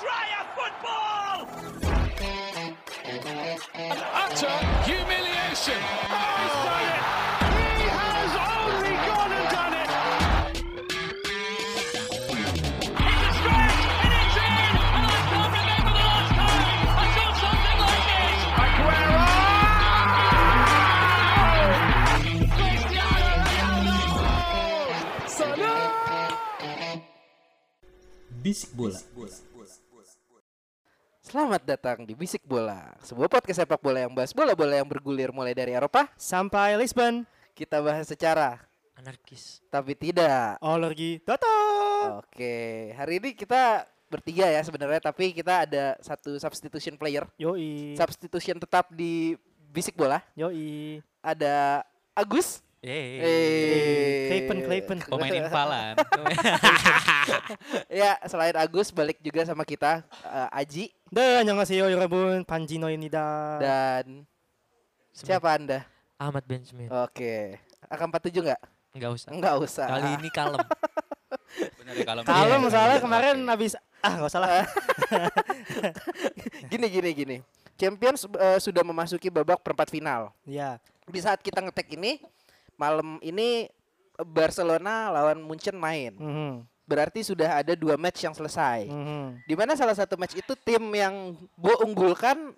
Dryer football! utter humiliation. He's oh. done it! He has only gone and done it! It's a stretch and it's in! And I can't remember the last time I saw something like this! Aguero! Cristiano Ronaldo! Salah! Bisik bola. Selamat datang di Bisik Bola, sebuah podcast sepak bola yang bahas bola-bola yang bergulir mulai dari Eropa. sampai Lisbon. Kita bahas secara, anarkis. tapi tidak. Alergi datang. Oke, hari ini kita bertiga ya sebenarnya, tapi kita ada satu substitution player, Yoi. substitution tetap di Bisik Bola. Yoi. Ada Agus. Eh, Hey. Clayton pemain Impalan. ya, selain Agus balik juga sama kita uh, Aji. Ya Dan yang ngasih yo rebun Panji ini Dan siapa Anda? Ahmad Benjamin. Oke. Okay. Akan 47 enggak? Enggak usah. Enggak usah. Kali ini kalem. Benar ya kalem. Kalem ya, soalnya kemarin habis ah enggak salah. lah. gini gini gini. Champions uh, sudah memasuki babak perempat final. Iya. Di saat kita ngetek ini, malam ini eh, Barcelona lawan Munchen main. Mhm. Berarti sudah ada dua match yang selesai. Mhm. Di mana salah satu match itu tim yang Bo unggulkan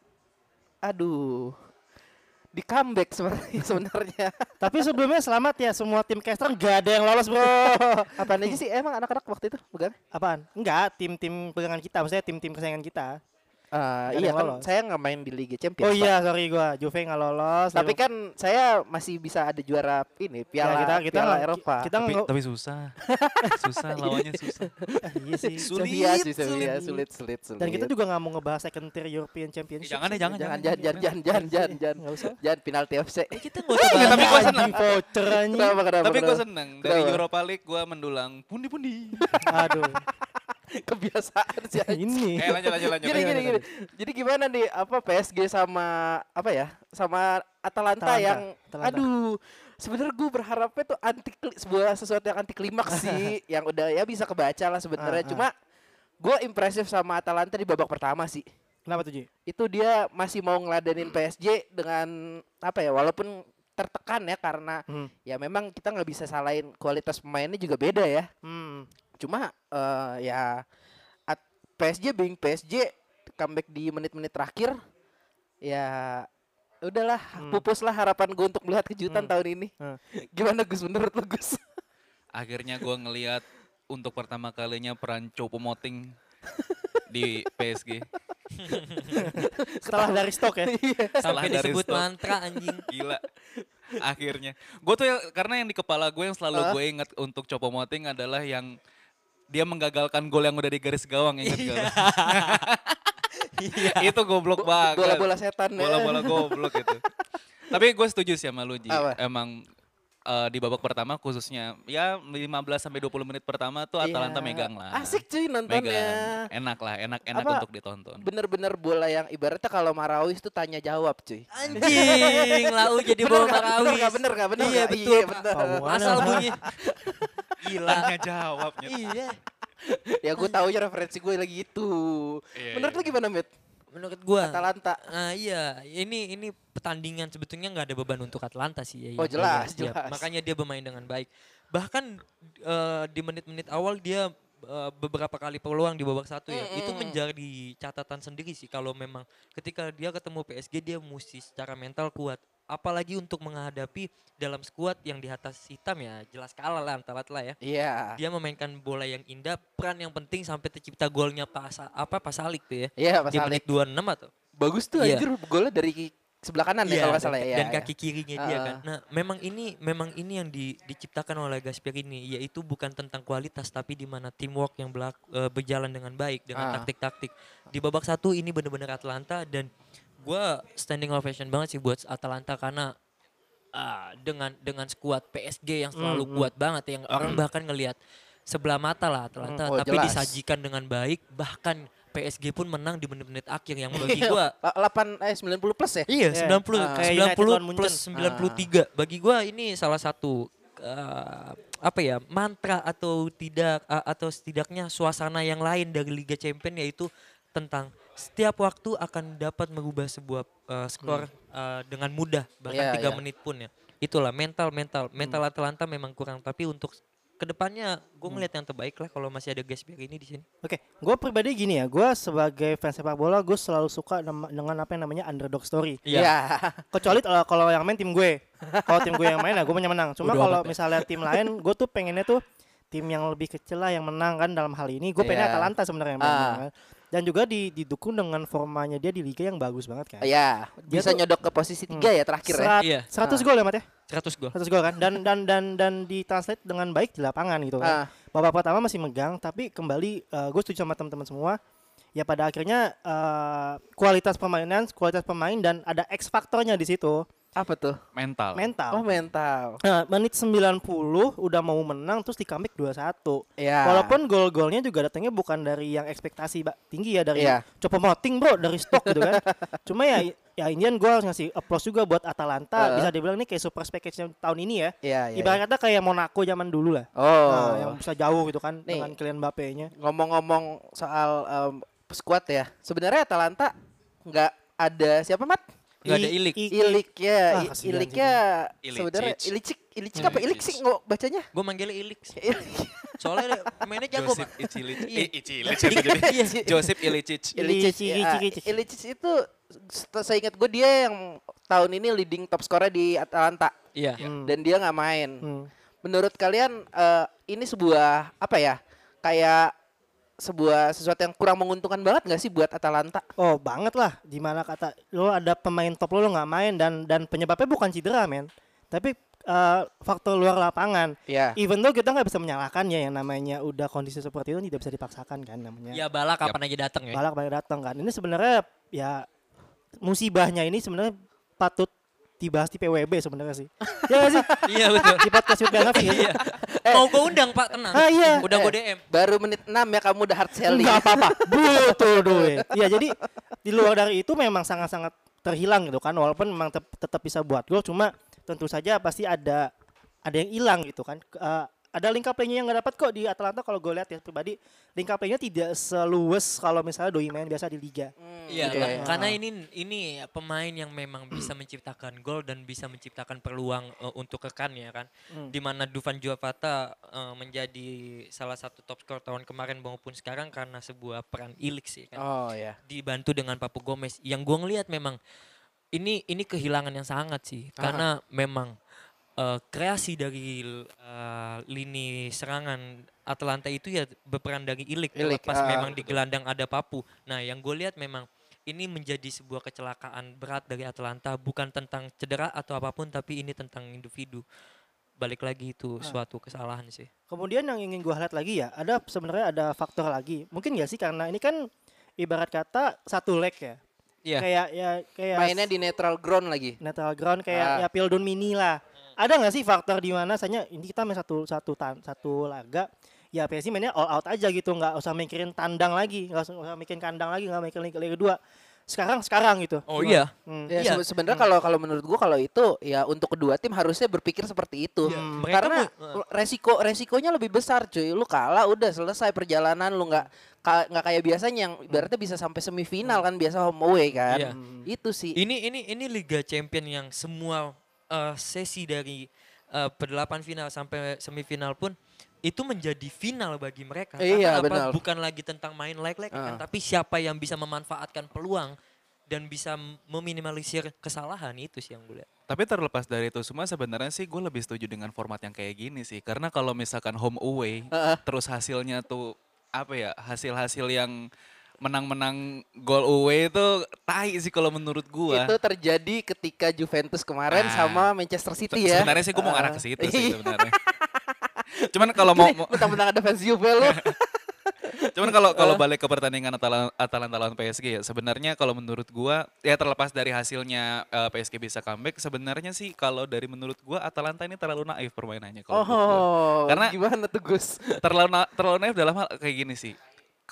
aduh di comeback sebenarnya. Tapi sebelumnya selamat ya semua tim caster nggak ada yang lolos bro. Apaan aja sih emang anak-anak waktu itu bukan? Apaan? Enggak, tim-tim pegangan kita, maksudnya tim-tim kesayangan kita. Eh, Nggak ada iya kan lolos. saya nggak main di Liga Champions. Oh Pak. iya, sorry gua, Juve nggak lolos. Tapi kan saya masih bisa ada juara ini Ya, Piala kita kita Piala nggak- Eropa. Kita tapi, nggak tapi susah. susah lawannya susah. iya sih. Sulit, Sevilla sih, sulit. Sevilla, sulit, sulit, sulit. Dan kita juga nggak mau ngebahas second tier European Championship. jangan deh, jangan, jangan, jangan, jangan, jangan, jangan, jangan, jangan, Nggak usah. jangan penalti FC. Kita enggak usah tapi gua seneng. Voucher Tapi gue seneng dari? Europa League gue mendulang pundi-pundi. Aduh. Kebiasaan sih. anjing. Ini. eh lanjut lanjut lanjut. Gini, gini, gini. Jadi gimana nih apa PSG sama apa ya? Sama Atalanta, Atalanta, yang Atalanta. aduh sebenarnya gue berharapnya tuh anti sebuah sesuatu yang anti klimaks sih yang udah ya bisa kebaca lah sebenarnya Ah, ah. cuma gue impresif sama Atalanta di babak pertama sih Kenapa tuh, Ji? itu dia masih mau ngeladenin PSG dengan apa ya walaupun tertekan ya karena Hmm. ya memang kita nggak bisa salahin kualitas pemainnya juga beda ya Hmm. Cuma eh, ya at- PSG being PSG comeback di menit-menit terakhir ya udahlah Hmm. pupuslah harapan gue untuk melihat kejutan Hmm. tahun ini Hmm. gimana Gus menurut lu Gus Akhirnya gue ngelihat untuk pertama kalinya peran Chopo Moting di PSG. Setelah dari stok ya. Salah Sampai dari disebut stok. mantra anjing. Gila. Akhirnya. Gue tuh ya, karena yang di kepala gue yang selalu Ah. gue ingat untuk Chopo Moting adalah yang dia menggagalkan gol yang udah di garis gawang ingat gak? lu? Iya. itu goblok banget. bola-bola setan ya. bola-bola goblok itu. Tapi gue setuju sih sama lu Ji. Apa? Emang eh, di babak pertama khususnya ya 15 sampai 20 menit pertama tuh Atalanta Iya. megang lah. asik cuy nontonnya Megang. Enak lah, enak-enak Apa? untuk ditonton. bener-bener bola yang ibaratnya kalau Marawis tuh tanya jawab cuy Anjing, lau jadi bawa nggak? bener Marawis. nggak bener nggak bener Iya nggak? betul. iya bener Asal bunyi. Gila. Tanya jawabnya. Iya. ya gue tahu ya referensi gue lagi itu Iya, menurut iya. lu gimana Mit Menurut gua Atalanta Nah iya, ini ini pertandingan sebetulnya nggak ada beban untuk Atlanta sih ya. Oh, yang jelas, jelas. Ya, jelas. Makanya dia bermain dengan baik. Bahkan eh, di menit-menit awal dia eh, beberapa kali peluang di babak satu ya. Itu Mm-mm. menjadi catatan sendiri sih kalau memang ketika dia ketemu PSG dia mesti secara mental kuat. Apalagi untuk menghadapi dalam skuad yang di atas hitam ya jelas kalah lah antara lah ya. iya Dia memainkan bola yang indah, peran yang penting sampai tercipta golnya pas apa Pasalik tuh ya. iya Mas Di Alik menit 26 atau bagus tuh Iya. anjir golnya dari sebelah kanan ya Iya, kalau nggak dan- salah ya dan Iya, kaki kirinya dia Ah. kan. Nah, memang ini memang ini yang di, diciptakan oleh Gasperini yaitu bukan tentang kualitas tapi di mana teamwork yang berlaku, eh, berjalan dengan baik dengan taktik-taktik. Di babak satu ini benar-benar Atalanta dan gua standing ovation banget sih buat Atalanta karena ah, dengan dengan skuad PSG yang selalu Hmm, hmm. kuat banget yang orang bahkan ngelihat sebelah mata lah Atalanta Hmm, oh, tapi jelas. disajikan dengan baik bahkan PSG pun menang di menit-menit akhir yang bagi Iya, gua 8 eh 90 plus ya Iya, Iya. 90 Ah. Kayak United 90 lawan plus Munchen. 93. Bagi gua ini salah satu uh, apa ya mantra atau tidak a- atau setidaknya suasana yang lain dari Liga Champions yaitu tentang setiap waktu akan dapat merubah sebuah uh, skor uh, dengan mudah bahkan Iya, tiga iya. menit pun ya itulah mental mental mental Atalanta memang kurang tapi untuk ke depannya gue ngeliat yang terbaik lah kalau masih ada Gasper ini di sini Oke, gue pribadi gini ya, gue sebagai fans sepak bola, gue selalu suka dengan apa yang namanya underdog story. Iya. Ya. Kecuali kalau kalau yang main tim gue, kalau tim gue yang main, ya gue punya menang. Cuma kalau ya. misalnya tim lain, gue tuh pengennya tuh tim yang lebih kecil lah yang menang kan dalam hal ini. Gue pengennya Iya. Atalanta sebenarnya menang. Kan. Dan juga di- didukung dengan formanya dia di liga yang bagus banget kan. Ya, Dia bisa tuh- nyodok ke posisi tiga ya terakhir ya. Serat- Iya. 100 gol ya Mat ya? 100 gol 100 gol kan dan dan dan dan ditranslate dengan baik di lapangan gitu kan. Ah. Babak pertama masih megang tapi kembali gue setuju sama teman-teman semua ya pada akhirnya eh, kualitas permainan, kualitas pemain dan ada X faktornya di situ, Apa tuh? Mental. mental. Oh, mental. Nah, menit 90 udah mau menang terus di comeback 2-1. Ya. Walaupun gol-golnya juga datangnya bukan dari yang ekspektasi ba- tinggi ya dari Iya. Copa Moting bro dari stok gitu kan. Cuma ya ya Indian gue harus ngasih applause juga buat Atalanta Heeh. bisa dibilang ini kayak super package tahun ini ya. Iya, iya. Ibarat kata kayak Monaco zaman dulu lah. Oh. Nah, yang bisa jauh gitu kan Nih. dengan Kylian Mbappe-nya. Ngomong-ngomong soal em, squad ya. Sebenarnya Atalanta nggak ada siapa mat? Nggak ada Ilik. I- Ilik ya, Ah, I- Iliknya sebenarnya Ilicic. Ilicik, Ilicik apa Ilik sih nggak bacanya? gue manggilnya Ilik soalnya mainnya jago pak Icilic. Iya. Icilic jadi? Iya. Josip Ilicic. Ilicic, Ilicic, ya, Ilicic. Ilicic itu saya ingat gue dia yang tahun ini leading top scorer di Atalanta iya Hmm. dan dia nggak main. Hmm. Menurut kalian eh, ini sebuah apa ya? Kayak sebuah sesuatu yang kurang menguntungkan banget nggak sih buat Atalanta? Oh banget lah, di mana kata lo ada pemain top lo lo nggak main dan dan penyebabnya bukan cedera men, tapi eh, faktor luar lapangan. Ya. Even though kita nggak bisa menyalahkan ya yang namanya udah kondisi seperti itu tidak bisa dipaksakan kan namanya. ya bala kapan aja datang ya Balak pada datang kan. Ini sebenarnya ya musibahnya ini sebenarnya patut dibahas di PWB sebenarnya sih. ya nggak sih? iya betul Di podcast Yud Bengavi ya. iya mau gue undang pak tenang Ah, iya. udah gue Eh, DM Baru menit 6 ya kamu udah hard selling. Enggak apa-apa. Betul doi. Iya, jadi di luar dari itu memang sangat-sangat terhilang gitu kan. Walaupun memang tep- tetap bisa buat gol cuma tentu saja pasti ada ada yang hilang gitu kan. Eh, ada link play-nya yang nggak dapat kok di Atalanta kalau gue lihat ya pribadi link play-nya tidak seluas kalau misalnya doi main biasa di liga. Iya, Oke. Kak. karena ini ini pemain yang memang bisa menciptakan gol dan bisa menciptakan peluang eh, untuk rekannya kan. Hmm. Di mana Dufan Juapata eh, menjadi salah satu top skor tahun kemarin maupun sekarang karena sebuah peran Ilik sih kan. Oh ya. Dibantu dengan Papu Gomez yang gua ngelihat memang ini ini kehilangan yang sangat sih karena memang eh, kreasi dari eh, lini serangan Atalanta itu ya berperan dari Ilik, Ilik, pas ah, memang di gelandang ada Papu. Nah, yang gue lihat memang ini menjadi sebuah kecelakaan berat dari Atalanta bukan tentang cedera atau apa pun tapi ini tentang individu. Balik lagi itu suatu kesalahan sih. Kemudian yang ingin gue highlight lagi ya, ada sebenarnya ada faktor lagi. Mungkin ya sih karena ini kan ibarat kata satu leg ya. Iya. Kayak ya kayak Mainnya di neutral ground lagi. neutral ground kayak Ah. ya Pildun Mini lah. Ada nggak sih faktor di mana misalnya ini kita main satu satu tan- satu laga ya PSG mainnya all out aja gitu nggak usah mikirin tandang lagi nggak usah, usah mikirin kandang lagi nggak mikirin liga, kedua sekarang sekarang gitu Oh Gimana? iya. Hmm. Ya Iya. sebe- sebenarnya kalau kalau menurut gua kalau itu ya untuk kedua tim harusnya berpikir seperti itu. Hmm. Mereka Karena mau- resiko resikonya lebih besar cuy. Lu kalah udah selesai perjalanan lu nggak nggak kayak biasanya yang ibaratnya bisa sampai semifinal kan biasa home away kan. Iya. Itu sih. Ini ini ini Liga Champion yang semua eh, sesi dari eh, pendelapan final sampai semifinal pun itu menjadi final bagi mereka. Iya, Karena apa? benar. Bukan lagi tentang main like-like kan, Ah. tapi siapa yang bisa memanfaatkan peluang dan bisa meminimalisir kesalahan itu sih yang gue lihat. Tapi terlepas dari itu semua sebenarnya sih gue lebih setuju dengan format yang kayak gini sih. Karena kalau misalkan home away, Heeh. terus hasilnya tuh apa ya hasil-hasil yang menang-menang gol away itu tai sih kalau menurut gua. Itu terjadi ketika Juventus kemarin Ah. sama Manchester City ya. Sebenarnya sih gue mau Ah. arah ke situ sih Iya. sebenarnya. Cuman kalau mau, Mentang-mentang ada fans Juve lu. cuman kalau kalau Ah. balik ke pertandingan Atalanta, Atalanta lawan PSG ya sebenarnya kalau menurut gua ya terlepas dari hasilnya eh, PSG bisa comeback sebenarnya sih kalau dari menurut gua Atalanta ini terlalu naif permainannya kalau gua. Oh, Karena- gimana tuh Gus? terlalu na- terlalu naif dalam hal kayak gini sih.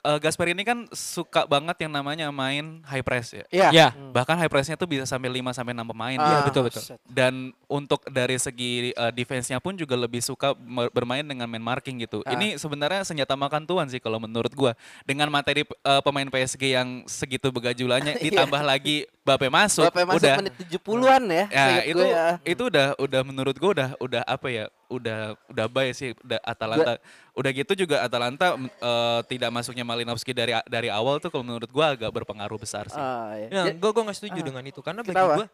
Eh, Gasper ini kan suka banget yang namanya main high press ya. Iya. Ya, Bahkan high pressnya tuh bisa sampai 5 sampai 6 pemain. Ah, betul, betul. Set. Dan untuk dari segi uh, defense-nya pun juga lebih suka bermain dengan man marking gitu. Ah. Ini sebenarnya senjata makan tuan sih kalau menurut gua. Dengan materi uh, pemain PSG yang segitu begajulannya ditambah lagi Bape masuk, Bapak masuk udah menit 70-an ya. Ya itu gue ya. itu udah udah menurut gue udah udah apa ya udah udah baik sih udah Atalanta udah gitu juga Atalanta eh, tidak masuknya Malinowski dari dari awal tuh kalau menurut gue agak berpengaruh besar sih. Ah, iya. Ya, gue gue nggak setuju dengan itu karena bagi gue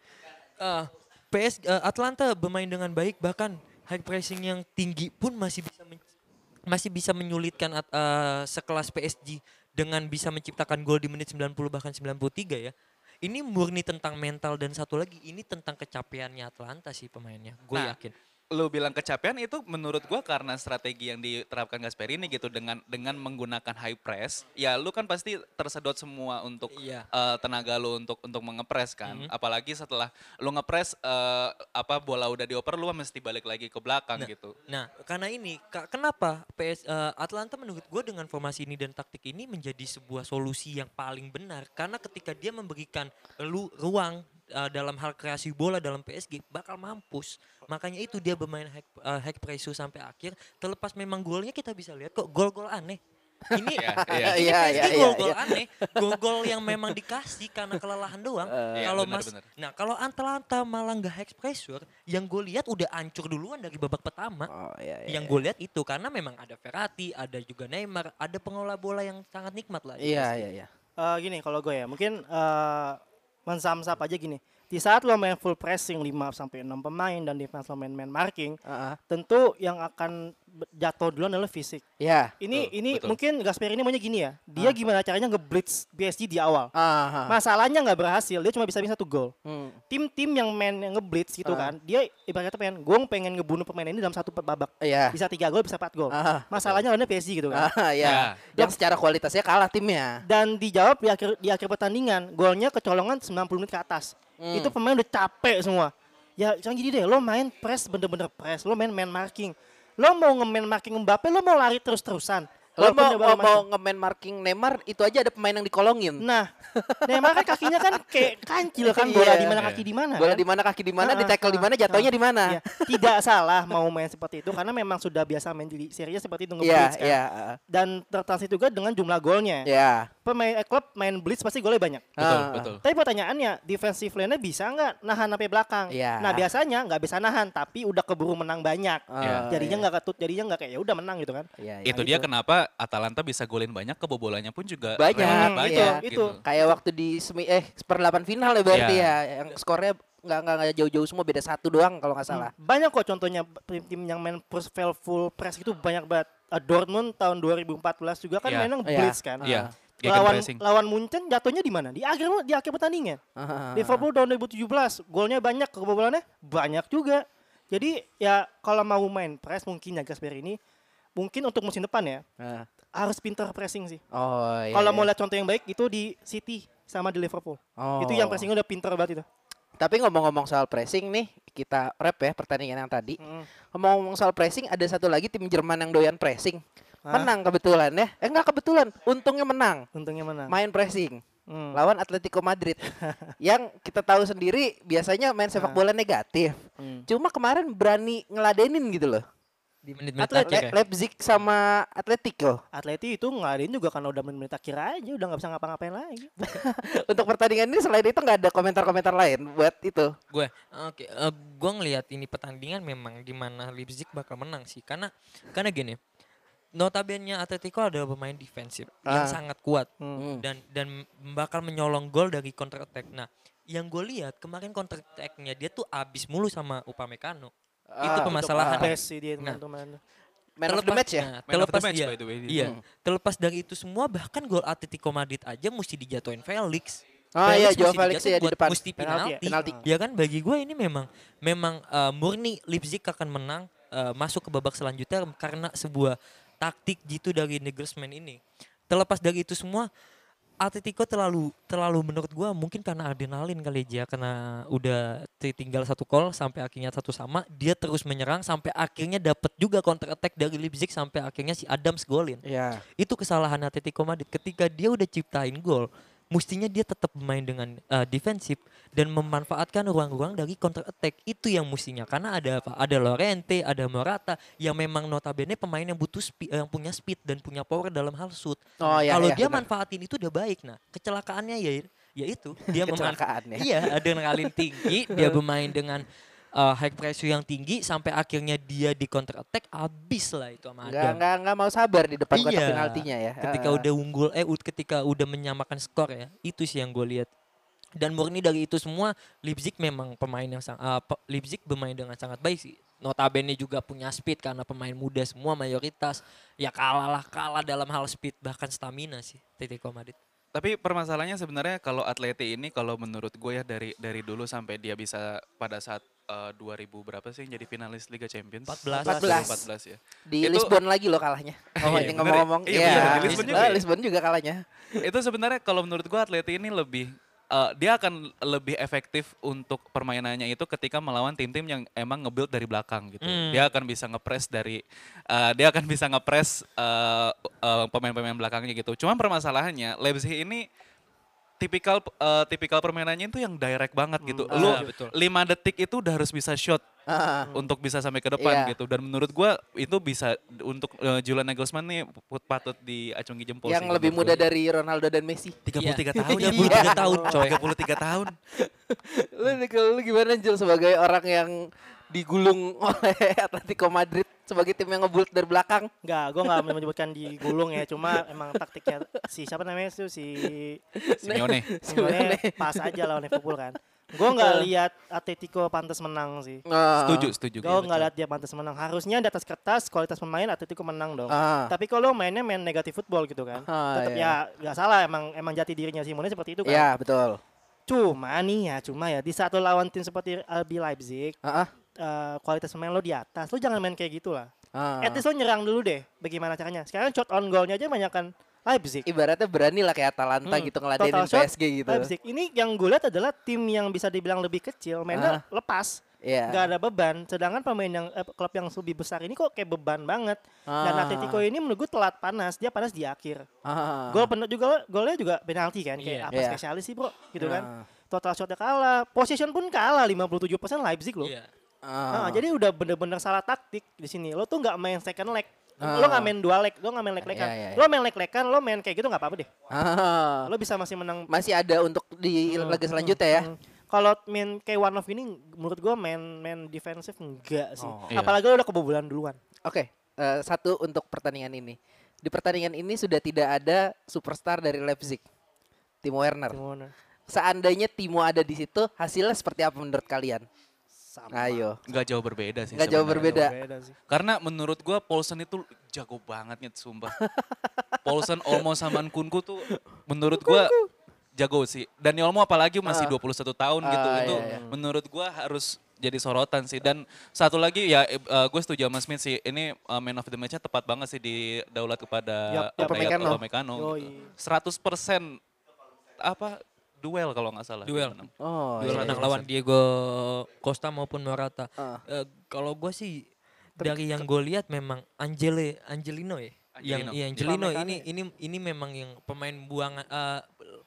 eh, PS eh, Atlanta bermain dengan baik bahkan high pressing yang tinggi pun masih bisa men- masih bisa menyulitkan at- eh, sekelas PSG dengan bisa menciptakan gol di menit 90 bahkan 93 ya. Ini murni tentang mental dan satu lagi ini tentang kecapeannya Atlanta sih pemainnya. Gue Nah, yakin. Lu bilang kecapean itu menurut gue karena strategi yang diterapkan Gasperini gitu dengan dengan menggunakan high press. Ya lu kan pasti tersedot semua untuk Iya. eh, tenaga lu untuk untuk mengepres kan. Mhm. Apalagi setelah lu ngepres eh, apa bola udah dioper lu mesti balik lagi ke belakang gitu. Nah, karena ini kenapa PS eh, Atlanta menurut gue dengan formasi ini dan taktik ini menjadi sebuah solusi yang paling benar karena ketika dia memberikan lu ruang eh, dalam hal kreasi bola dalam PSG bakal mampus. Makanya itu dia bermain hack eh, hack pressure sampai akhir terlepas memang golnya kita bisa lihat kok gol-gol aneh. Ini Iya, ini iya. Iya, PSG iya, iya, gol-gol iya. aneh, gol-gol yang memang dikasih karena kelelahan doang. Iya, kalau benar, Mas benar. Nah, kalau Atalanta malah nggak hack pressure, yang gue lihat udah hancur duluan dari babak pertama Oh, iya, iya. yang gue lihat itu karena memang ada Verratti, ada juga Neymar, ada pengelola bola yang sangat nikmat lah. Iya, iya, iya. Eh, gini kalau gue ya, mungkin eh mensam-sap aja gini. Di saat lo main full pressing 5 sampai 6 pemain dan defense lo main man marking, Ah, ah. tentu yang akan jatuh duluan adalah fisik. Iya. Ini Betul, ini betul. mungkin Gasper ini maunya gini ya. Dia gimana caranya ngeblitz PSG di awal. Ah, ah. Masalahnya nggak berhasil, dia cuma bisa bisa satu gol. Hmm. Tim-tim yang main yang ngeblitz gitu Ah. kan, dia ibaratnya pengen, gue pengen ngebunuh pemain ini dalam satu babak. Iya. Bisa tiga gol, bisa empat gol. Ah. Masalahnya lawannya PSG gitu kan. Ah, iya. Ya. Yang secara kualitasnya kalah timnya. Dan dijawab di akhir di akhir pertandingan, golnya kecolongan 90 menit ke atas. Hmm. Itu pemain udah capek semua. Ya, jangan gini deh, lo main press bener-bener press, lo main man marking. Lo mau nge-man marking Mbappe, lo mau lari terus-terusan. Lo Walaupun mau, mau, mau nge-man marking Neymar, itu aja ada pemain yang dikolongin. Nah, Neymar kan kakinya kan kayak kancil kan bola Iya. di mana Iya. kaki di mana. Bola kan? di mana kaki di mana, di tackle di mana, jatuhnya di mana. Iya, Tidak salah mau main seperti itu karena memang sudah biasa main di serinya seperti itu nge-blitz kan. iya. Dan tertranslate juga dengan jumlah golnya. Iya. Pemain eh, klub main blitz pasti golnya banyak. Betul, Ah. betul. Tapi pertanyaannya, defensive line-nya bisa nggak nahan sampai belakang? Iya. Nah biasanya nggak bisa nahan, tapi udah keburu menang banyak. Ah, jadinya iya. nggak ketut, jadinya nggak kayak ya udah menang gitu kan? Iya, iya. itu dia kenapa Atalanta bisa golin banyak kebobolannya pun juga Banyak, Hmm, banyak itu, gitu. itu. Kayak waktu di semi eh seperdelapan final ya berarti Iya. ya, yang skornya nggak nggak nggak jauh-jauh semua beda satu doang kalau nggak salah. Banyak kok contohnya tim-tim yang main full, full press itu banyak banget. Uh, Dortmund tahun 2014 juga kan Iya. mainnya Iya. blitz kan. Iya, Lawan gegenpressing. lawan Munchen jatuhnya di mana? Di akhir di akhir pertandingan. Ah, Liverpool tahun 2017 golnya banyak, kebobolannya banyak juga. Jadi ya kalau mau main press mungkin ya Gasper ini mungkin untuk musim depan ya ah. harus pintar pressing sih. Oh iya. Kalau iya. mau lihat contoh yang baik itu di City sama di Liverpool. Oh. Itu yang pressingnya udah pintar banget itu. Tapi ngomong-ngomong soal pressing nih, kita rep ya pertandingan yang tadi. Mm. Ngomong-ngomong soal pressing, ada satu lagi tim Jerman yang doyan pressing. Hah? Menang kebetulan ya. Eh enggak kebetulan, untungnya menang. Untungnya mana? Main pressing Hmm. lawan Atletico Madrid. yang kita tahu sendiri biasanya main sepak bola negatif. Hmm. Cuma kemarin berani ngeladenin gitu loh. Di menit-menit Atlet- akhir Le- ya. Leipzig sama Atletico. Atleti itu ngadain juga karena udah menit akhir aja udah nggak bisa ngapa-ngapain lagi. Untuk pertandingan ini selain itu nggak ada komentar-komentar lain buat itu. Gue oke eh, gue ngelihat ini pertandingan memang di mana Leipzig bakal menang sih karena karena gini. Notabene Atletico adalah pemain defensif yang Ah. sangat kuat Hmm. dan dan bakal menyolong gol dari counter attack. Nah, yang gue lihat kemarin counter attack-nya dia tuh abis mulu sama Upamecano. Itu Ah, permasalahan. Best sih dia Nah. teman-teman. Man of the match ya? nah, Man of the terlepas match, iya, by the way. Iya, Hmm. terlepas dari itu semua bahkan gol Atletico Madrid aja mesti dijatuhin Felix. Oh iya, Joao Felix ya di buat depan. Mesti Penalti ya? penalti. Penalti. Ya kan bagi gue ini memang memang eh, murni Leipzig akan menang eh, masuk ke babak selanjutnya karena sebuah taktik gitu dari Nagelsmann ini. Terlepas dari itu semua Atletico terlalu terlalu menurut gua mungkin karena adrenalin kali ya karena udah ti- tinggal satu gol sampai akhirnya satu sama dia terus menyerang sampai akhirnya dapat juga counter attack dari Leipzig sampai akhirnya si Adams golin Ya. itu kesalahan Atletico Madrid ketika dia udah ciptain gol mestinya dia tetap bermain dengan uh, defensif dan memanfaatkan ruang-ruang dari counter attack itu yang mestinya karena ada apa ada Lorente ada Morata yang memang notabene pemain yang butuh speed, yang punya speed dan punya power dalam hal shoot Oh ya. kalau ya, dia benar. manfaatin itu udah baik nah kecelakaannya ya ya itu dia memanfa- Kecelakaannya. iya adrenalin tinggi dia bermain dengan uh, high pressure yang tinggi sampai akhirnya dia di counter attack habis lah itu sama Adam nggak, nggak mau sabar di depan kotak Iya. penaltinya ya. ketika Ah. udah unggul eh ketika udah menyamakan skor ya itu sih yang gue lihat dan murni dari itu semua Leipzig memang pemain yang sang ah, pe- Leipzig bermain dengan sangat baik sih notabene juga punya speed karena pemain muda semua mayoritas ya kalah lah kalah dalam hal speed bahkan stamina sih Atletico Madrid Tapi permasalahannya sebenarnya kalau Atleti ini kalau menurut gue ya dari dari dulu sampai dia bisa pada saat eh, 2000 berapa sih jadi finalis Liga Champions? 14. 14 ya. di Itu- Lisbon lagi loh kalahnya. Oh, iya, bener ya? ngomong-ngomong. Iya, Iya, di Lisbon juga Ah, ya? Lisbon juga kalahnya. itu sebenarnya kalau menurut gua Atleti ini lebih eh, dia akan lebih efektif untuk permainannya itu ketika melawan tim-tim yang emang nge-build dari belakang gitu. Hmm. Dia akan bisa ngepres dari eh, dia akan bisa ngepres eh, eh, pemain-pemain belakangnya gitu. Cuma permasalahannya Leipzig ini tipikal eh, tipikal permainannya itu yang direct banget gitu. Ah, Lu betul. 5 detik itu udah harus bisa shot Ah, untuk bisa sampai ke depan Iya. gitu. Dan menurut gua itu bisa untuk eh, Julian Nagelsmann nih patut diacungi jempol yang sih lebih muda gua. dari Ronaldo dan Messi. 33 Iya. tahun ya, 33 tahun, coy. 33 tahun. Lu, lu gimana Jul sebagai orang yang digulung oleh Atletico Madrid sebagai tim yang ngebult dari belakang? Enggak, gue nggak menyebutkan digulung ya. Cuma emang taktiknya si siapa namanya itu si Simeone. Simeone pas aja lawan Liverpool kan. Gue nggak lihat Atletico pantas menang sih. Ah. Setuju, setuju. Gue nggak lihat dia pantas menang. Harusnya di atas kertas kualitas pemain Atletico menang dong. Ah. Tapi kalau mainnya main negatif football gitu kan, Ah, tetap iya. ya nggak salah emang emang jati dirinya Simone seperti itu kan. Iya, betul. Cuma nih ya, cuma ya di saat lo lawan tim seperti RB Leipzig, Ah, ah. Eh, kualitas pemain lo di atas, lo jangan main kayak gitu lah. Ah. At least lo nyerang dulu deh, bagaimana caranya. Sekarang shot on goalnya aja banyak kan Leipzig. Ibaratnya berani lah kayak Atalanta Hmm, gitu ngeladenin shot, PSG gitu. Leipzig. Ini yang gue lihat adalah tim yang bisa dibilang lebih kecil, mainnya lepas, Iya. nggak ada beban. Sedangkan pemain yang eh, klub yang lebih besar ini kok kayak beban banget. Dan Ah. Atletico ini menurut gue telat panas, dia panas di akhir. Ah. Gol penuh juga golnya juga penalti kan, kayak Iya. apa Iya. spesialis sih bro, gitu Ah. kan. Total shotnya kalah, possession pun kalah 57% Leipzig loh. Iya. Ah. Nah, jadi udah bener-bener salah taktik di sini. Lo tuh nggak main second leg. Ah. Lo nggak main dua leg, lo nggak main leg-legan. Iya, iya, iya. Lo main leg-legan, lo main kayak gitu nggak apa-apa deh. Ah. Lo bisa masih menang. Masih ada untuk di Hmm, laga hmm, selanjutnya ya. hmm. Kalau main kayak one of ini, menurut gua main main defensif enggak sih. Oh. Iya. Apalagi lo udah kebobolan duluan. Oke, eh, satu untuk pertandingan ini. Di pertandingan ini sudah tidak ada superstar dari Leipzig. Timo Werner. Gimana? Seandainya Timo ada di situ, hasilnya seperti apa menurut kalian? Sama. Ayo. Nggak jauh berbeda sih. Nggak jauh berbeda. Beda sih. Karena menurut gua Paulsen itu jago banget nih sumpah. Paulsen, Olmo sama Kunku tuh menurut gua jago sih. Dan Olmo apalagi masih Ah. 21 tahun gitu. Ah, itu iya, iya. menurut gua harus jadi sorotan sih. Dan satu lagi ya gue setuju sama Smith sih. Ini uh, man of the match-nya tepat banget sih di daulat kepada Yap, yap. Upamecano. Upamecano. Gitu. 100% apa duel kalau nggak salah. Duel. Oh, Duel iya, menang iya. lawan Diego Costa maupun Morata. Ah. Eh, kalau gue sih dari yang gue lihat memang Angele Angelino ya. Yang Angelino. iya Angelino ini ini ini memang yang pemain buangan eh,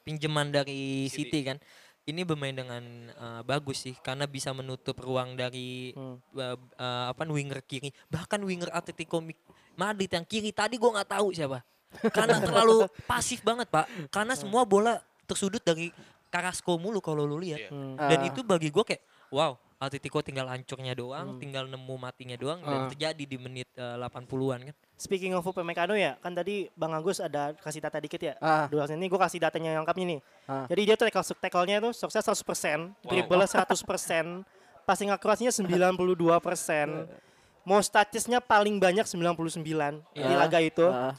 pinjaman dari City. City kan. Ini bermain dengan eh, bagus sih karena bisa menutup ruang dari Hmm. eh, eh, apa winger kiri. Bahkan winger Atletico Madrid yang kiri tadi gue nggak tahu siapa. Karena terlalu pasif banget, Pak. Karena semua bola tersudut dari Carrasco mulu kalau lu lihat. Iya. Hmm. Dan Ah. itu bagi gue kayak wow, Atletico tinggal hancurnya doang, tinggal nemu matinya doang Ah. dan terjadi di menit eh, 80-an kan. Speaking of Upamecano ya, kan tadi Bang Agus ada kasih data dikit ya. Ah. Dua ini gue kasih datanya yang lengkapnya nih. Ah. Jadi dia tuh tackle tackle-nya tuh sukses 100%, dribble 100%, passing akurasinya 92%. Most touches-nya paling banyak 99 di Ah. laga itu. Ah,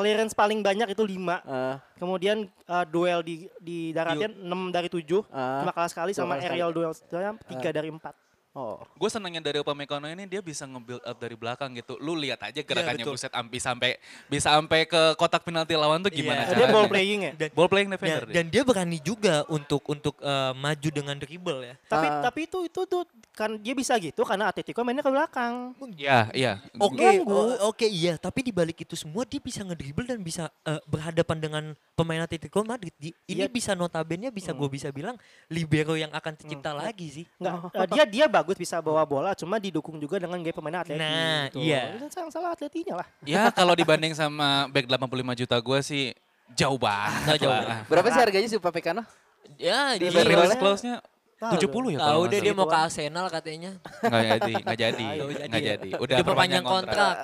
Clearance paling banyak itu 5. ah, Kemudian uh, duel di di daratnya 6 dari 7. ah. Cuma kalah sekali sama aerial duel 3 dari 4. Oh. Gue senangnya dari Upamecano ini dia bisa nge-build up dari belakang gitu. Lu lihat aja gerakannya betul. buset ampi sampai bisa sampai ke kotak penalti lawan tuh gimana Iya. Dia caranya. ball playing ya. Dan- Ball playing Dan, defender. dia. dan dia berani juga untuk untuk eh, maju dengan dribble ya. Tapi Ah. tapi itu itu tuh kan dia bisa gitu karena Atletico mainnya ke belakang. Iya, iya. Oke, oke iya, tapi di balik itu semua dia bisa ngedribble dan bisa eh, berhadapan dengan pemain Atletico Madrid. Di- Ini Iya. Hmm. bisa notabene bisa gue bisa bilang libero yang akan tercipta lagi sih. Enggak, eh, dia dia bagus bisa bawa bola cuma didukung juga dengan gaya pemain Atleti. Nah, gitu. iya. Salah salah Atletinya lah. Ya kalau dibanding sama back 85 juta gue sih jauh banget. Nggak jauh. lah. Berapa sih harganya si Upamecano? Ya, Di? Release clause-nya Tahu 70 ya tahu kalau deh nggak dia mau ke Arsenal katanya. Nggak jadi, nggak jadi, Nggak jadi nggak ya. jadi. Udah Udah perpanjang kontrak.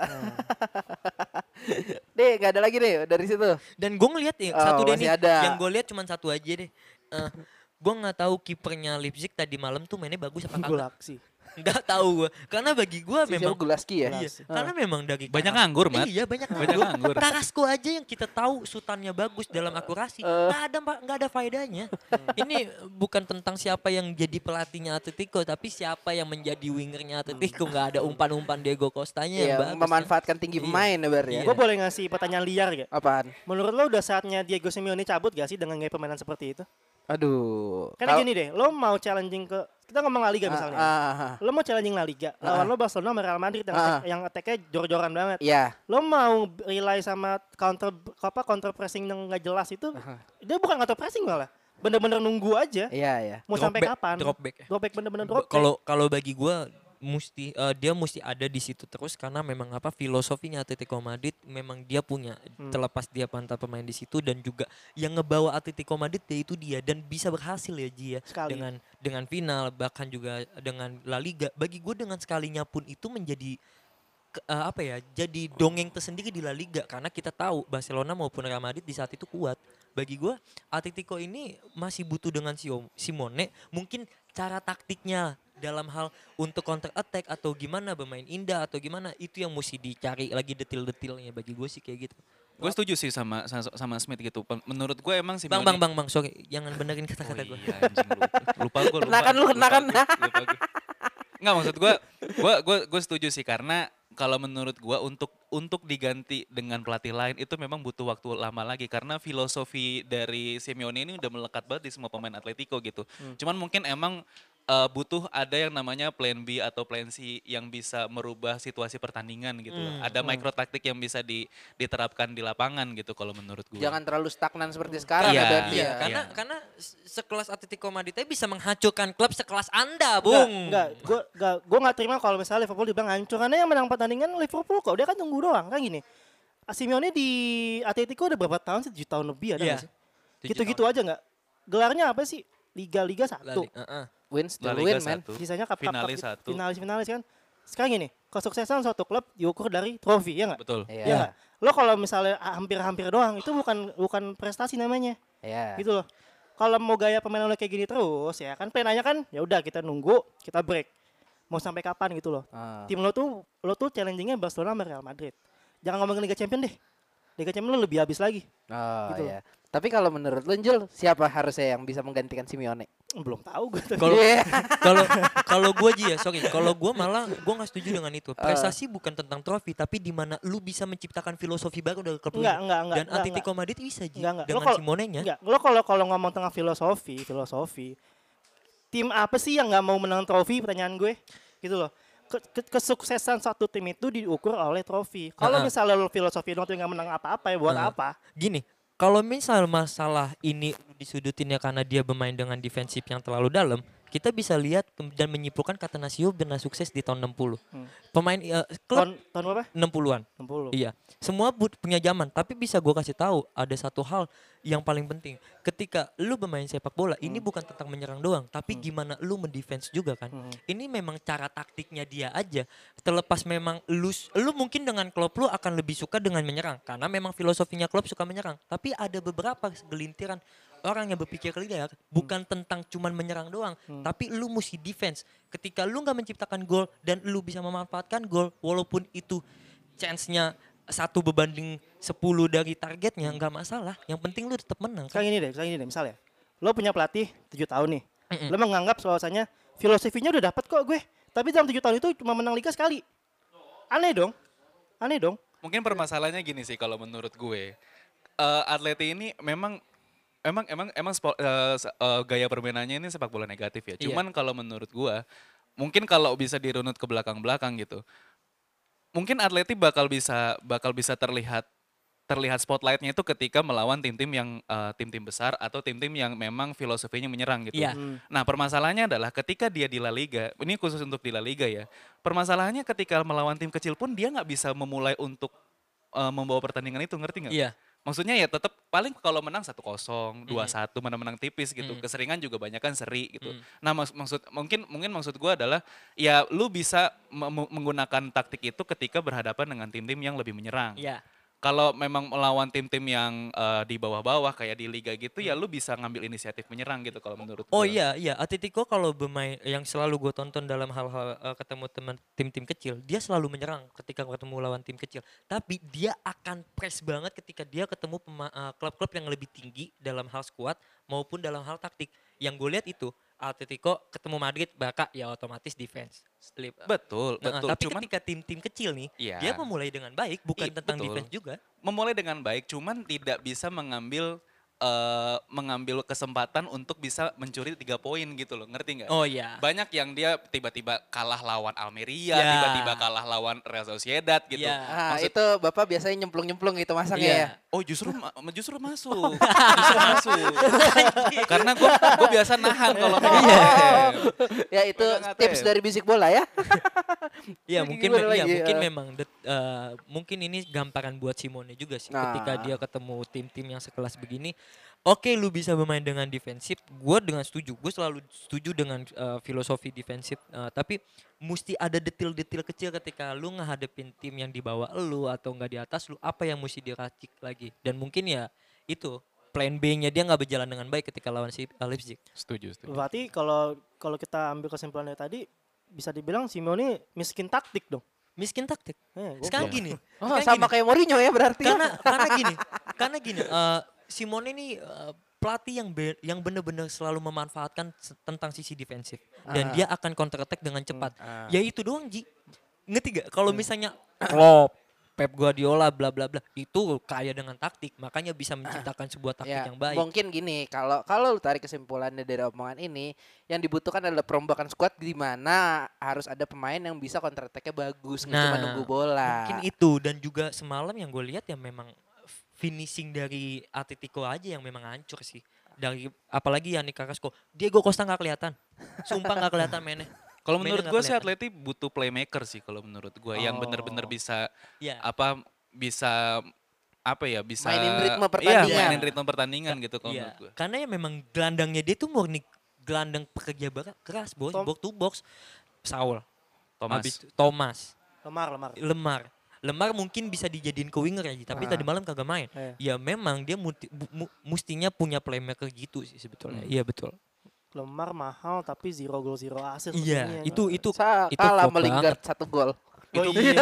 Deh, nggak ada lagi nih dari situ. Dan gue ngeliat ya Oh, satu deh nih, ada. yang gue lihat cuma satu aja deh. Eh gue nggak tahu kipernya Leipzig tadi malam tuh mainnya bagus apa kagak. Gulaksi. Nggak tahu gue, karena bagi gue Si memang Gulaski ya? Iya, Ah. karena memang dari Banyak Karas- nganggur, Mat. Iya, banyak Banyak nganggur. nganggur. Carrasco aja yang kita tahu sutannya bagus dalam akurasi, Eh. nggak ada nggak ada faedahnya. Ini bukan tentang siapa yang jadi pelatihnya Atletico, tapi siapa yang menjadi wingernya Atletico. Nggak ada umpan-umpan Diego Costanya Iya, yang bagus. kan. memanfaatkan tinggi Iya. pemain ya Bar ya. Iya. Gue boleh ngasih pertanyaan liar gak? Apaan? Menurut lo udah saatnya Diego Simeone cabut gak sih dengan gaya permainan seperti itu? Aduh. Karena gini deh, lo mau challenging ke kita ngomong La Liga Ah, misalnya. ah, ah, ah. Lo mau challenging La Liga, lawan lo Barcelona sama Real Madrid yang, Ah. attack- yang attack-nya jor-joran banget. Iya. Lo mau rely sama counter apa counter pressing yang nggak jelas itu, dia bukan counter pressing malah. Bener-bener nunggu aja. Iya, iya. Mau Drop sampai back- kapan? drop back ya. Drop back bener-bener drop back. Kalau kalau bagi gue mesti eh, dia mesti ada di situ terus karena memang apa filosofinya Atletico Madrid memang dia punya Hmm. terlepas dia pantas pemain di situ dan juga yang ngebawa Atletico Madrid ya itu dia dan bisa berhasil ya Ji ya Sekali. dengan dengan final bahkan juga dengan La Liga bagi gue dengan sekalinya pun itu menjadi eh, apa ya jadi dongeng tersendiri di La Liga karena kita tahu Barcelona maupun Real Madrid di saat itu kuat bagi gue Atletico ini masih butuh dengan Simone mungkin cara taktiknya dalam hal untuk counter attack atau gimana bermain indah atau gimana itu yang mesti dicari lagi detil-detilnya bagi gue sih kayak gitu Gue setuju sih sama sama, Smith gitu. Menurut gue emang sih bang bang bang bang sorry jangan benerin Oh kata-kata gue iya, anjing, lupa, lupa gue. Kenakan lu, kenakan. Enggak maksud gue, gue gue gue setuju sih karena kalau menurut gue untuk untuk diganti dengan pelatih lain itu memang butuh waktu lama lagi karena filosofi dari Simeone ini udah melekat banget di semua pemain Atletico gitu. Cuman mungkin emang eh, butuh ada yang namanya plan B atau plan C yang bisa merubah situasi pertandingan gitu. loh. Hmm. Ada micro taktik yang bisa di- diterapkan di lapangan gitu kalau menurut gue. Jangan terlalu stagnan seperti sekarang Iya, ya berarti Iya, ya. karena Iya. karena se- sekelas Atletico Madrid bisa menghancurkan klub sekelas Anda, Enggak, Bung. enggak, gue enggak, gue nggak terima kalau misalnya Liverpool dibilang hancur karena yang menang pertandingan Liverpool kok dia kan tunggu doang kan gini. Simeone di Atletico udah berapa tahun sih? 7 tahun lebih ada Iya. nggak sih? Gitu-gitu aja nggak? Gelarnya apa sih? Liga-liga satu. Lali- Heeh. Win still Liga win man. satu, Sisanya cup, finalis cup, satu. finalis finalis kan. Sekarang gini, kesuksesan suatu klub diukur dari trofi ya nggak? Betul. Iya. Iya nggak? Lo kalau misalnya hampir-hampir doang itu bukan bukan prestasi namanya, Iya. gitu loh. Kalau mau gaya pemain lo kayak gini terus ya kan plananya kan ya udah kita nunggu, kita break. Mau sampai kapan gitu loh. Ah. Tim lo tuh lo tuh challengingnya Barcelona sama Real Madrid. Jangan ngomongin Liga Champions deh. Liga Champions lo lebih habis lagi. Oh Gitu. iya. Tapi kalau menurut lu Jul, siapa harusnya yang bisa menggantikan Simeone? Belum tahu gue. Kalau Iya. kalau kalau gue aja ya, sorry. Kalau gue malah gue nggak setuju dengan itu. Prestasi bukan tentang trofi, tapi di mana lu bisa menciptakan filosofi baru dari klub lu. Enggak, enggak, enggak. Dan Atletico Madrid bisa Ji, Enggak, enggak. Lo dengan kalau- Simonenya. Enggak, lo kalau kalau ngomong tentang filosofi, filosofi, tim apa sih yang nggak mau menang trofi? Pertanyaan gue, gitu loh. Ke- ke- kesuksesan satu tim itu diukur oleh trofi. Kalau Heeh. misalnya lo filosofi lo tuh nggak menang apa-apa ya buat Heeh. apa? Gini, kalau misal masalah ini disudutinnya karena dia bermain dengan defensif yang terlalu dalam, kita bisa lihat dan menyimpulkan kata Nasio pernah sukses di tahun 60. Hmm. Pemain eh, klub Tahun tahun berapa? 60-an. 60. Iya, semua but- punya zaman. Tapi bisa gue kasih tahu ada satu hal yang paling penting. Ketika lu bermain sepak bola, ini bukan tentang menyerang doang, tapi gimana lu mendefense juga kan. Hmm. Ini memang cara taktiknya dia aja. Terlepas memang lu lu mungkin dengan klub lu akan lebih suka dengan menyerang karena memang filosofinya klub suka menyerang. Tapi ada beberapa segelintiran orang yang berpikir liar bukan tentang cuman menyerang doang, tapi lu mesti defense. Ketika lu nggak menciptakan gol dan lu bisa memanfaatkan gol walaupun itu chance-nya satu berbanding 10 dari targetnya nggak masalah. Yang penting lu tetap menang. Kan? Sekarang ini deh, sekarang ini deh, misalnya lo punya pelatih 7 tahun nih. Mm-mm. Lo menganggap bahwasanya filosofinya udah dapat kok gue. Tapi dalam tujuh tahun itu cuma menang liga sekali. Aneh dong. Aneh dong. Mungkin permasalahannya gini sih kalau menurut gue. Eh Atleti ini memang emang emang emang spo- eh, se- eh, gaya permainannya ini sepak bola negatif ya. Iya. Cuman kalau menurut gue mungkin kalau bisa dirunut ke belakang-belakang gitu. Mungkin Atleti bakal bisa bakal bisa terlihat terlihat spotlightnya itu ketika melawan tim-tim yang eh, tim-tim besar atau tim-tim yang memang filosofinya menyerang gitu. Iya. Nah permasalahannya adalah ketika dia di La Liga, ini khusus untuk di La Liga ya. Permasalahannya ketika melawan tim kecil pun dia nggak bisa memulai untuk eh, membawa pertandingan itu, ngerti nggak? Iya. Maksudnya ya tetap paling kalau menang 1-0, 2-1, menang-menang tipis gitu. Mm. Keseringan juga banyak kan seri gitu. Mm. Nah, maks- maksud mungkin mungkin maksud gua adalah ya lu bisa me- me- menggunakan taktik itu ketika berhadapan dengan tim-tim yang lebih menyerang. Iya. Kalau memang melawan tim-tim yang eh, di bawah-bawah kayak di liga gitu ya lu bisa ngambil inisiatif menyerang gitu kalau menurut Oh gua. iya iya. Atletico kalau bermain yang selalu gue tonton dalam hal-hal eh, ketemu teman tim-tim kecil dia selalu menyerang ketika ketemu lawan tim kecil. Tapi dia akan press banget ketika dia ketemu eh, klub-klub yang lebih tinggi dalam hal skuad maupun dalam hal taktik. Yang gue lihat itu Atletico ketemu Madrid Barca ya otomatis defense Slip. Betul, Nah, betul. tapi Cuman ketika tim-tim kecil nih Iya. dia memulai dengan baik bukan Ih, tentang betul. defense juga memulai dengan baik, cuman tidak bisa mengambil eh, mengambil kesempatan untuk bisa mencuri tiga poin gitu loh, ngerti nggak? oh iya Banyak yang dia tiba-tiba kalah lawan Almeria, Ya. tiba-tiba kalah lawan Real Sociedad gitu. Ya. Ah, Maksud- itu Bapak biasanya nyemplung-nyemplung gitu masangnya Iya. ya. Oh justru ma- justru masuk, justru masuk. Karena gue gue biasa nahan kalau main Iya. Ya itu tips dari bisik bola ya. Iya mungkin me- iya, lagi, mungkin eh. memang det- eh, mungkin ini gambaran buat Simone juga sih Nah. ketika dia ketemu tim-tim yang sekelas begini. Oke lu bisa bermain dengan defensif, gue dengan setuju, gue selalu setuju dengan eh, filosofi defensif. eh, tapi mesti ada detil-detil kecil ketika lu ngehadepin tim yang di bawah lu atau nggak di atas lu, apa yang mesti diracik lagi. Dan mungkin ya itu plan B-nya dia nggak berjalan dengan baik ketika lawan si eh, Leipzig. Setuju, setuju. Berarti kalau kalau kita ambil kesimpulannya tadi bisa dibilang Simeone miskin taktik dong. Miskin taktik. Eh, Sekarang gini, Oh, sekarang sama gini. kayak Mourinho ya berarti. karena karena gini karena gini eh, Simone ini eh, pelatih yang be- yang benar-benar selalu memanfaatkan tentang sisi defensif. Dan Ah. dia akan counter attack dengan cepat. Ah. ya itu doang Ji. Ngerti gak kalau misalnya Klopp Pep Guardiola bla bla bla itu kaya dengan taktik. Makanya bisa menciptakan sebuah taktik ya, yang baik. mungkin gini, kalau kalau lu tarik kesimpulannya dari omongan ini, yang dibutuhkan adalah perombakan squad di mana harus ada pemain yang bisa counter attack-nya bagus, nggak cuma Nah, nunggu bola. mungkin itu. Dan juga semalam yang gue lihat ya memang finishing dari Atletico aja yang memang hancur sih dari apalagi Yannick Carrasco Diego Costa nggak kelihatan sumpah nggak kelihatan mainnya Kalau menurut gue sih. Atleti butuh playmaker sih kalau menurut gue yang bener-bener Oh. bisa ya apa bisa apa ya bisa Mainin ritme Iya, pertandingan. mainin ritme pertandingan gitu kalau Iya, menurut gue. karena ya memang gelandangnya dia tuh murni gelandang pekerja keras bos, Tom- box to box. Saul, Thomas. habis itu Thomas, lemar lemar. Lemar. Lemar mungkin bisa dijadiin ke winger ya, tapi Ah. tadi malam kagak main. Iya. Ya memang dia muti- bu- mu- mustinya punya playmaker gitu sih sebetulnya. Hmm. Iya betul. Lemar mahal tapi zero goal zero assist. Iya, itu itu Sa- itu kalah melingkar satu gol. Oh Itu iya.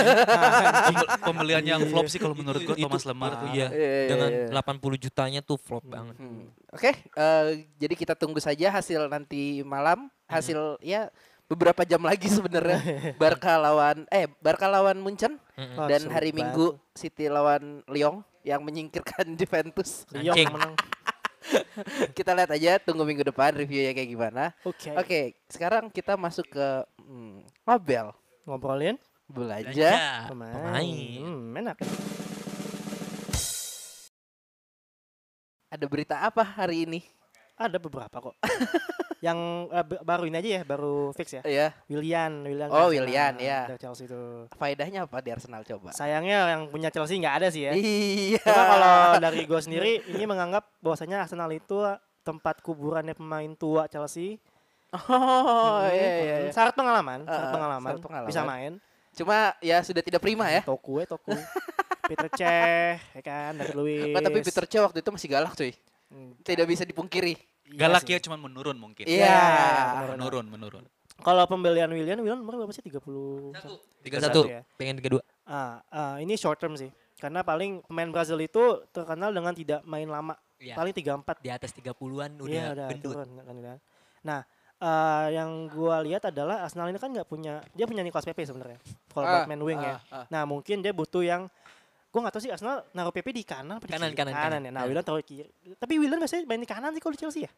Pembel- pembelian yang flop sih kalau menurut gue Itu- Thomas Lemar tuh. Iya, Iya, iya, dengan iya. 80 jutanya tuh flop banget. Hmm. Oke, eh, jadi kita tunggu saja hasil nanti malam, hasil ya beberapa jam lagi sebenarnya. Barca lawan eh Barca lawan Munchen Mm-mm. Ah, dan hari. Minggu City lawan Lyon yang menyingkirkan Juventus. Lyon menang. kita lihat aja tunggu minggu depan reviewnya kayak gimana. Oke. Oke, sekarang kita masuk ke hmm, Mabel Ngobrolin belanja. Belanja pemain. pemain. Hmm, enak. ya. Ada berita apa hari ini? Ada beberapa kok. Yang b- baru ini aja ya, baru fix ya. Ya, Willian, Willian. Oh, Willian, ya. Dari Chelsea itu. faedahnya apa di Arsenal coba? Sayangnya yang punya Chelsea nggak ada sih ya. Iya. Cuma kalau dari gue sendiri ini menganggap bahwasanya Arsenal itu tempat kuburannya pemain tua Chelsea. Oh, Hmm, iya iya. iya. Syarat pengalaman, Ah, syarat pengalaman, syarat pengalaman. bisa main. Cuma ya sudah tidak prima ya. Toku ya Toku. Peter Cech, ya kan, David Luiz. Nggak, tapi Peter Cech waktu itu masih galak cuy. Hmm, Tidak bisa dipungkiri. Iya Galaknya sih. cuma menurun mungkin. Iya. Menurun, menurun. Kalau pembelian Willian, Willian umur berapa sih? 30 Tiga satu satu, ya. pengen tiga dua. Ah, ah, ini short term sih. Karena paling pemain Brazil itu terkenal dengan tidak main lama. Iya. Paling 34 Di atas 30-an udah Iya, udah gendut. turun kan, kan. Nah, eh, yang gua lihat adalah Arsenal ini kan nggak punya dia punya Nicolas Pepe sebenarnya kalau Ah, buat main wing ya. ah, ah. Nah mungkin dia butuh yang gua nggak tahu sih Arsenal naruh Pepe di kanan apa di Kanan, kiri? kanan, kanan. ya. Nah Ah. Willian taruh di kiri. Tapi Willian biasanya main di kanan sih kalau di Chelsea ya.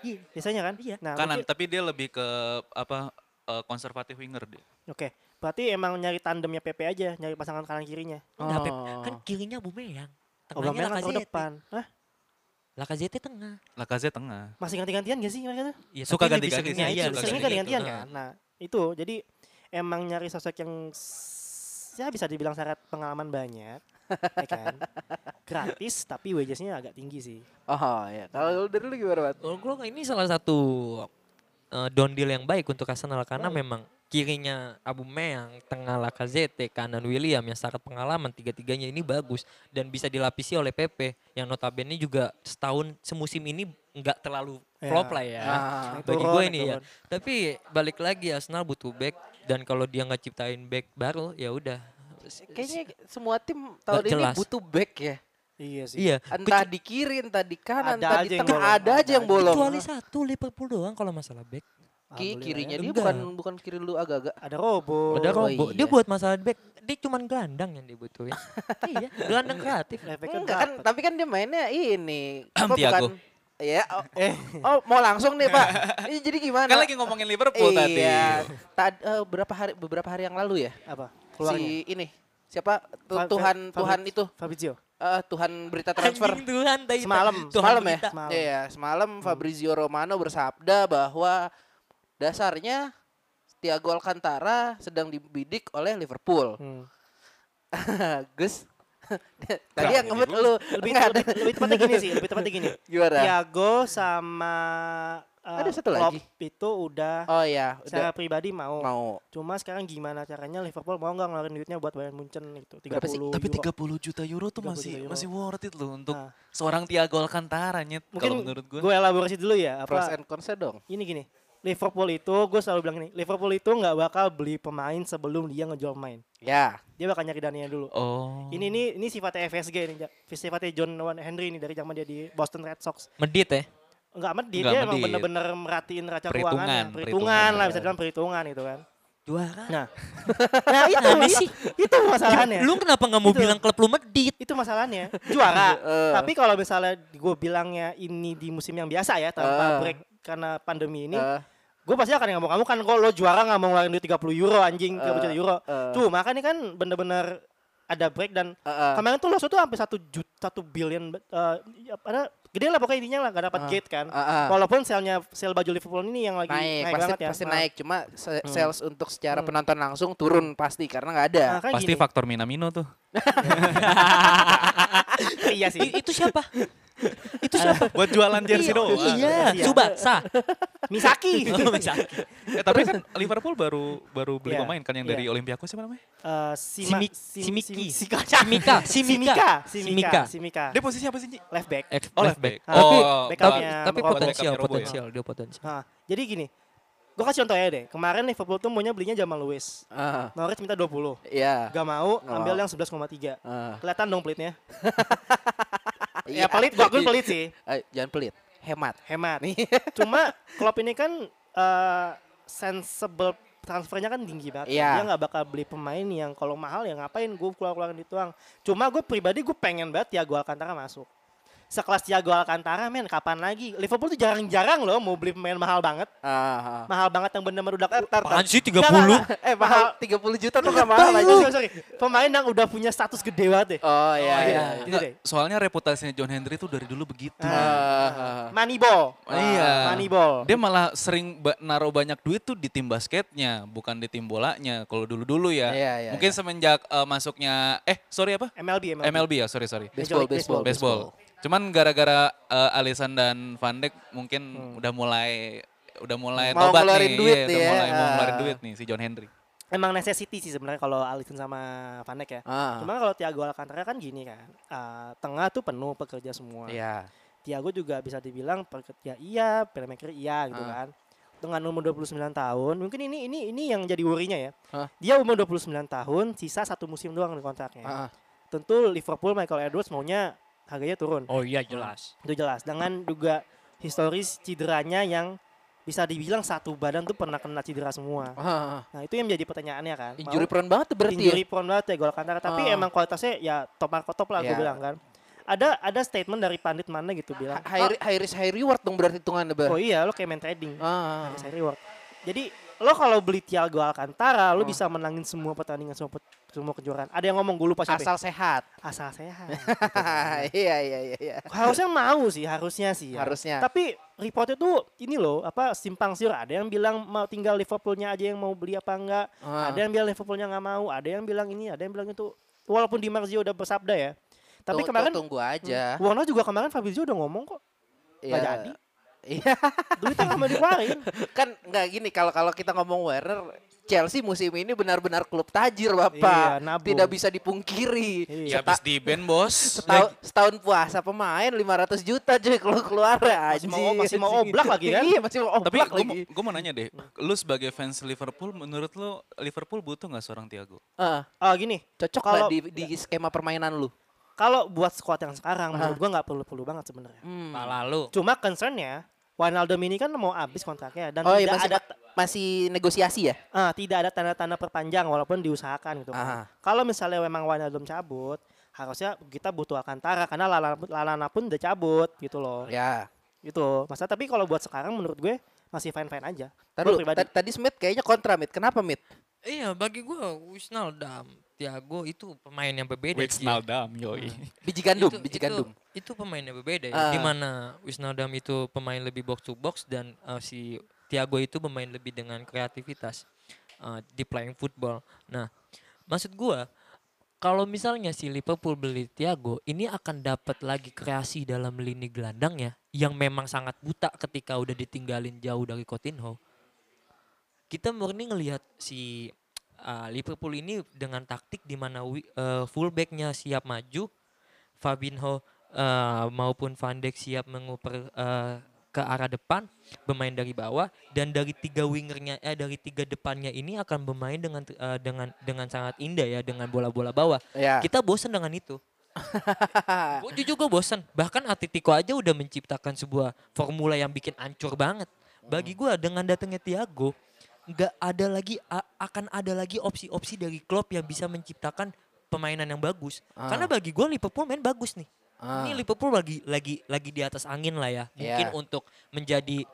Iya. Biasanya kan? Iya. Nah Kanan, mungkin- tapi dia lebih ke apa eh, konservatif winger dia. Oke. Berarti emang nyari tandemnya Pepe aja, nyari pasangan kanan kirinya. Nah, Pep, Oh. kan kirinya Aubameyang. Oh, Tengahnya taruh Lacazette. depan. Hah? Lacazette tengah. Lacazette tengah. Masih ganti-gantian gak sih mereka tuh? Ya, Suka tapi lebih ganti-ganti seringnya sih, iya, suka ganti-gantian kan. Nah, itu jadi emang nyari sosok yang ya bisa dibilang syarat pengalaman banyak, ya kan? Gratis tapi wagesnya agak tinggi sih. Oh ya. Kalau dari lu gimana, Bat? Gua ini salah satu uh, down deal yang baik untuk Arsenal karena memang kirinya Aubameyang, tengah Lacazette, kanan William yang sangat pengalaman tiga-tiganya ini bagus dan bisa dilapisi oleh Pepe yang notabene juga setahun semusim ini nggak terlalu Ya. flop lah ya. Ah, Naik Bagi turun, gue ini ya. Tapi balik lagi Arsenal butuh back dan kalau dia nggak ciptain back baru ya udah. Kayaknya semua tim tahun ini jelas. butuh back ya. Iya sih. Iya. Entah di kiri, entah di kanan, Ada entah di tengah, bolong. ada aja yang Ada bolong. Kecuali satu Liverpool doang kalau masalah back. Ki, Alhamdulillah kirinya ya. dia Enggak. bukan bukan kiri lu agak-agak. Ada Robo. Oh, Robo. Dia iya. buat masalah back, dia cuman gelandang yang dibutuhin. iya, gelandang kreatif. Enggak kan, tapi kan dia mainnya ini. apa bukan Ya, oh, Eh, oh, mau langsung nih Pak. Ini jadi gimana? Kan lagi ngomongin Liverpool tadi. iya. Tad, eh, berapa hari beberapa hari yang lalu ya? apa? Keluarnya. Si ini siapa? Tu- Fa- Tuhan Fa- Tuhan itu. Fabrizio. Eh, Tuhan berita transfer. Anjing Tuhan tadi. Semalam. Tuhan semalam ya? Semalam. Iya, semalam Fabrizio Romano bersabda bahwa dasarnya Thiago Alcantara sedang dibidik oleh Liverpool. Hmm. Gus. Tadi yang ngebut lu. Lebih, Nggak lebih, lebih tepatnya gini sih, lebih tepatnya gini. Gimana? Thiago sama uh, Ada satu Klopp lagi. itu udah Oh iya, secara udah pribadi mau. mau. Cuma sekarang gimana caranya Liverpool mau nggak ngeluarin duitnya buat Bayern Munchen gitu. 30 Berapa sih? Tapi euro. 30 juta euro tuh 30 masih euro. masih worth it loh untuk Nah. seorang Thiago Alcantara nyet Mungkin kalau menurut gue. gue elaborasi dulu ya Pros apa and cons dong. ini gini. Liverpool itu gue selalu bilang ini, Liverpool itu nggak bakal beli pemain sebelum dia ngejual pemain. Ya. Dia bakal nyari dananya dulu. Oh. Ini ini ini sifatnya FSG ini, sifatnya John Wayne Henry ini dari zaman dia di Boston Red Sox. Medit ya. Enggak medit, Nggak dia emang medit. bener-bener merhatiin raca Perhitungan, keuangan. Perhitungan, perhitungan. lah bisa dibilang perhitungan itu kan. Juara. Nah, nah itu itu, sih. itu masalahnya. Lu kenapa nggak mau Itu. bilang klub lu medit? itu masalahnya juara. Eh. Tapi kalau misalnya gue bilangnya ini di musim yang biasa ya tanpa break karena pandemi ini, Eh, gue pasti akan ngamuk kamu kan kok lo juara nggak mau ngeluarin duit 30 euro anjing 30 juta Eh, euro. eh. Cuma kan ini kan bener-bener ada break dan eh, eh. kemarin tuh Loso tuh sampai satu juta satu billion eh, ya, ada gede lah pokoknya intinya lah nggak dapat gate kan. Walaupun selnya sel baju Liverpool ini yang lagi naik, naik, pasti banget ya. pasti naik. Cuma Hmm. sales untuk secara Hmm. penonton langsung turun pasti karena nggak ada. nah, kan Pasti gini. faktor Minamino tuh. iya sih. Itu siapa? itu siapa? Buat jualan jersey Iya, doang. Iya, Iya. Subasa. Misaki. Oh, bisa. Eh, tapi kan Liverpool baru baru beli Iya, pemain kan yang iya. dari Olympiakos siapa namanya? Eh, Sima- Simi- Sim- Simiki. Sim- Simika. Simika. Simika. Simika. Simika. Dia posisi apa sih? Left back. Ex- Oh, left back. Ah, Tapi Oh, tapi potensial, ya? potensial, dia potensial. Jadi gini. Gue kasih contoh ya deh. Kemarin Liverpool tuh maunya belinya Jamal Lewis. Ah, Norwich minta 20. Iya. Gak mau, Nggak ambil mau. yang 11,3. Ah. Kelihatan dong pelitnya. Iya. Ya pelit, gua akui pelit sih. Eh, jangan pelit. Hemat. Hemat. Cuma Klopp ini kan eh, sensible transfernya kan tinggi banget. Iya. Dia nggak bakal beli pemain yang kalau mahal ya ngapain gue keluar-keluarin itu doang. Cuma gue pribadi gue pengen banget Thiago Alcantara masuk. Sekelas Thiago Alcantara men kapan lagi? Liverpool tuh jarang-jarang loh mau beli pemain mahal banget. Ah, ah. Mahal banget yang bener-bener udah Apaan sih 30? Nggak, nggak, nggak. Eh, mahal 30 juta tuh gak mahal aja. Sorry, sorry. Pemain yang udah punya status gede banget deh. Oh, iya, Oh, iya. iya. Enggak, deh. soalnya reputasinya John Henry tuh dari dulu begitu. Ah. Ah, Moneyball. Iya. Moneyball. Dia malah sering ba- naruh banyak duit tuh di tim basketnya, bukan di tim bolanya. Kalau dulu-dulu ya. Iya, iya, Mungkin iya. semenjak eh, masuknya eh sorry apa? MLB, MLB. MLB ya, sorry sorry. Baseball, baseball, Baseball. Cuman gara-gara eh, Alisson dan Van Dijk mungkin udah mulai udah mulai Mau tobat nih. duit Iya, ya. mulai mau ngeluarin duit nih si John Henry. Emang necessity sih sebenarnya kalau Alisson sama Van Dijk ya. Ah. Cuma kalau Thiago Alcantara kan gini kan. eh, tengah tuh penuh pekerja semua. Iya. Thiago juga bisa dibilang pekerja iya, playmaker iya gitu Ah. kan. Dengan umur 29 tahun, mungkin ini ini ini yang jadi worry-nya ya. Hah? Dia umur 29 tahun, sisa satu musim doang di kontraknya. Ah. Tentu Liverpool Michael Edwards maunya harganya turun. Oh iya jelas. Itu jelas. Dengan juga historis cederanya yang bisa dibilang satu badan tuh pernah kena cedera semua. Ah, Nah itu yang menjadi pertanyaannya kan. injury prone banget tuh berarti injury ya. prone banget ya gol Alcantara. Tapi Ah. emang kualitasnya ya top marko top lah gue Ya. bilang kan. Ada ada statement dari pandit mana gitu bilang. High, high risk high reward dong berarti hitungannya ber. Oh, iya lo kayak main trading. Ah. High risk, high reward. Jadi lo kalau beli Thiago Alcantara lo Oh. bisa menangin semua pertandingan semua semua kejuaraan. Ada yang ngomong gue lupa siapa. ya? Asal sehat. Asal sehat. Iya iya iya iya. harusnya mau sih, harusnya sih. ya. Harusnya. Tapi reportnya tuh ini loh, apa simpang siur. Ada yang bilang mau tinggal Liverpoolnya aja yang mau beli apa enggak. Ah. Ada yang bilang Liverpoolnya nggak mau. Ada yang bilang ini, ada yang bilang itu. Walaupun Di Marzio udah bersabda ya. Tapi kemarin tunggu aja. Warna juga kemarin Fabrizio udah ngomong kok. Iya. jadi. Iya. Duitnya nggak mau dikeluarin. kan nggak gini kalau kalau kita ngomong Werner Chelsea musim ini benar-benar klub tajir bapak Iya, nabung. tidak bisa dipungkiri Iya. Ya habis di band bos. setahun, setahun puasa pemain 500 juta cuy kalau keluar Masih mau- masih mau oblak lagi kan? iya masih mau Tapi oblak gue lagi gue mau nanya deh, lu sebagai fans Liverpool, menurut lu Liverpool butuh nggak seorang Thiago? Ah, Ah gini, cocok Kalau- di, di skema permainan lu kalau buat squad yang sekarang menurut gua nggak perlu-perlu banget sebenarnya. Hmm. Lalu Cuma concernnya Wijnaldum ini kan mau habis kontraknya dan oh iya tidak masih ada masih negosiasi ya ah, tidak ada tanda-tanda perpanjang walaupun diusahakan gitu. Kalau misalnya memang Wijnaldum cabut, harusnya kita butuh Alcantara karena Lalana, Lalana pun udah cabut gitu loh. ya Gitu. Masa tapi kalau buat sekarang menurut gue masih fine-fine aja. Tadi, tadi Smith kayaknya kontra Mit kenapa Mit Iya, bagi gua Wisnaldum, Thiago itu pemain yang berbeda. sih. Wijnaldum, yoi. biji gandum itu, biji itu- gandum Itu pemain yang berbeda ya. Ah. Di mana Wisnaldum itu pemain lebih box to box dan uh, si Thiago itu pemain lebih dengan kreativitas uh, di playing football. Nah, maksud gua kalau misalnya si Liverpool beli Thiago, ini akan dapat lagi kreasi dalam lini gelandangnya yang memang sangat buta ketika udah ditinggalin jauh dari Coutinho. Kita murni ngelihat si uh, Liverpool ini dengan taktik di mana uh, fullbacknya siap maju, Fabinho uh, maupun Van Dijk siap menguper uh, ke arah depan, bermain dari bawah dan dari tiga wingernya eh dari tiga depannya ini akan bermain dengan uh, dengan dengan sangat indah ya dengan bola-bola bawah. ya Kita bosan dengan itu. gue jujur gue bosan. Bahkan Atletico aja udah menciptakan sebuah formula yang bikin ancur banget. Bagi gue dengan datangnya Thiago, nggak ada lagi akan ada lagi opsi-opsi dari klub yang bisa menciptakan permainan yang bagus. Ah. Karena bagi gue Liverpool main bagus nih. Ah. Ini Liverpool lagi lagi lagi di atas angin lah ya. Mungkin Iya. untuk menjadi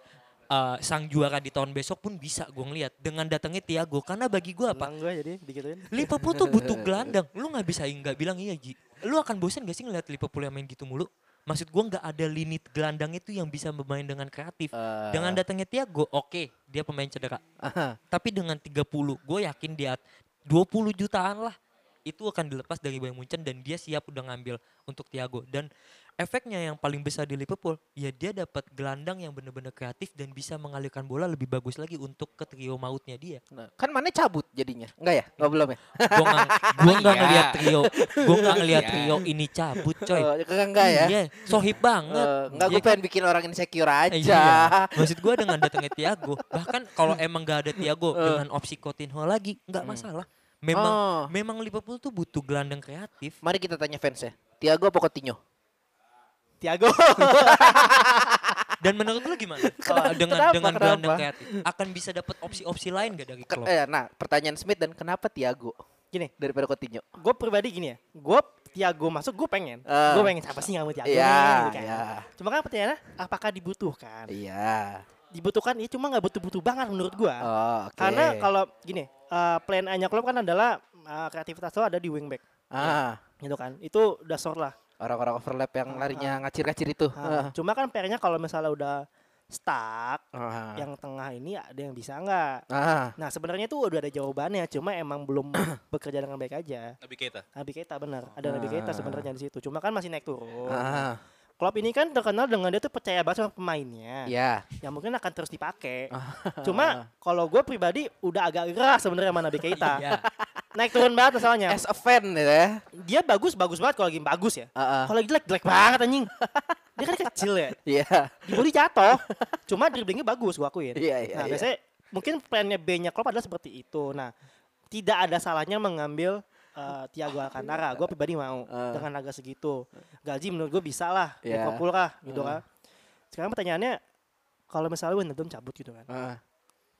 uh, sang juara di tahun besok pun bisa gue ngeliat dengan datangnya Thiago. Karena bagi gue apa? Gue jadi. Liverpool tuh butuh gelandang. Lu nggak bisa nggak bilang iya Ji. Lu akan bosan gak sih ngeliat Liverpool yang main gitu mulu? Maksud gua nggak ada lini gelandang itu yang bisa bermain dengan kreatif. Eh. Dengan datangnya Thiago, oke, dia pemain cedera. Aha. Tapi dengan 30, gue yakin dia 20 jutaan lah itu akan dilepas dari Bayern Munchen dan dia siap udah ngambil untuk Thiago dan efeknya yang paling besar di Liverpool ya dia dapat gelandang yang benar-benar kreatif dan bisa mengalirkan bola lebih bagus lagi untuk ke trio mautnya dia. Nah, kan mana cabut jadinya enggak ya nggak belum ya Gua nggak gua nggak Iya. ngeliat trio, gua nggak ngeliat Iya. trio ini cabut coy. Oh, enggak enggak ya Iya, sohib banget. Eh, enggak Iya gue kan? pengen bikin orang insecure aja Iya. Maksud gua dengan datangnya Thiago, bahkan kalau emang gak ada Thiago Eh. dengan opsi Coutinho lagi, nggak masalah. Memang Oh. memang Liverpool tuh butuh gelandang kreatif. mari kita tanya fans ya Tiago apa Coutinho Tiago. Dan menurut lu gimana? Uh, dengan kenapa, dengan kenapa? gelandang kreatif, akan bisa dapat opsi-opsi lain gak dari klub? eh, nah pertanyaan Smith dan kenapa Tiago Gini, daripada Coutinho gue pribadi gini ya. Gue Tiago masuk, gue pengen. Eh. gue pengen siapa sih yang mau Tiago Iya, nih, gitu kan. iya. Cuma kan pertanyaannya, apakah dibutuhkan? iya Dibutuhkan, ya cuma nggak butuh-butuh banget menurut gue. oh, oke Karena kalau gini, eh, plan A-nya klub kan adalah eh, kreativitas lo ada di wingback, ah gitu kan. Itu dasar lah. orang-orang overlap yang larinya ngacir-ngacir itu Ah, Cuma kan PR-nya kalau misalnya udah stuck, Ah. yang tengah ini ada yang bisa nggak? ah Nah sebenarnya tuh udah ada jawabannya, cuma emang belum bekerja dengan baik aja. Nabi Keita. Nabi Keita benar, ada Nabi Keita sebenarnya di situ. Cuma kan masih naik turun. ah Klopp ini kan terkenal dengan dia tuh percaya banget sama pemainnya. ya Yang mungkin akan terus dipakai. Cuma kalau gue pribadi udah agak gerah sebenarnya sama Nabi Keita. Iya. Naik turun banget masalahnya. as a fan ya Dia bagus bagus banget kalau lagi bagus ya. Ah, ah. Kalau lagi jelek jelek banget anjing. Dia kan kecil ya. iya Dibully jatuh. Cuma dribblingnya bagus gue akuin. Iya, iya, Nah iya. biasanya mungkin plannya B-nya Klopp adalah seperti itu. Nah tidak ada salahnya mengambil eh, Thiago Alcantara. Gue pribadi mau Ah. dengan harga segitu. Gaji menurut gue bisa lah. Iya. Liverpool lah gitu kan. Sekarang pertanyaannya kalau misalnya Wijnaldum cabut gitu kan. Ah.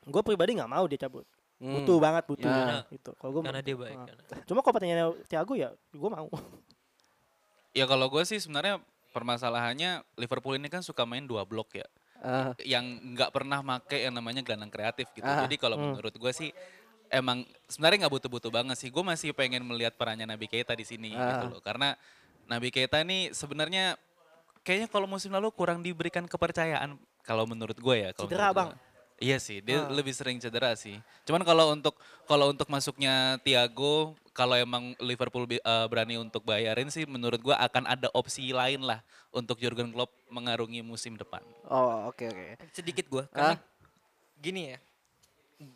Gue pribadi nggak mau dia cabut. Hmm. Butuh banget butuh Ya. gitu. Kalau gue Karena dia baik. Ah. karena- Cuma kalau pertanyaannya Thiago ya gue mau. Ya kalau gue sih sebenarnya permasalahannya Liverpool ini kan suka main dua blok ya. Ah. yang nggak pernah make yang namanya gelandang kreatif gitu. Ah. Jadi kalau Hmm. menurut gue sih emang sebenarnya nggak butuh-butuh banget sih. Gue masih pengen melihat perannya Nabi Keita di sini gitu Ah. loh. Karena Nabi Keita ini sebenarnya kayaknya kalau musim lalu kurang diberikan kepercayaan kalau menurut gue ya. kalau Cedera, menurut Bang. gua. Iya sih, dia Ah. lebih sering cedera sih. Cuman kalau untuk kalau untuk masuknya Thiago, kalau emang Liverpool eh, berani untuk bayarin sih, menurut gua akan ada opsi lain lah untuk Jurgen Klopp mengarungi musim depan. Oh, oke oke. sedikit gue karena gini ya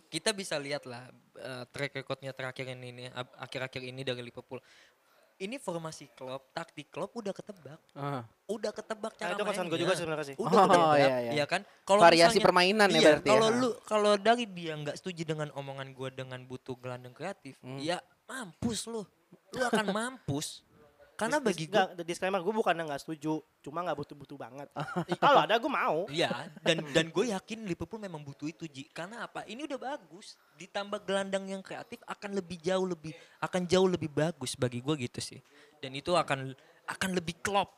kita bisa lihat lah eh, track recordnya terakhir ini akhir-akhir ini dari Liverpool ini formasi Klopp taktik Klopp udah ketebak Ah. udah ketebak Nah, cara itu concern gue mainnya. juga sebenarnya sih. udah Oh, ketebak iya, iya. ya kan kalau Variasi misalnya- permainan ya iya, berarti ya. kalau Ha. lu kalau dari dia nggak setuju dengan omongan gue dengan butuh gelandang kreatif Hmm. ya mampus lu lu akan mampus karena Dis- bagi gue nggak, disclaimer gue bukan nggak setuju, cuma nggak butuh-butuh banget. Kalau ada gue mau. Iya, dan dan gue yakin Liverpool memang butuh itu Ji. Karena apa? Ini udah bagus. Ditambah gelandang yang kreatif akan lebih jauh lebih akan jauh lebih bagus bagi gue gitu sih. Dan itu akan akan lebih klop.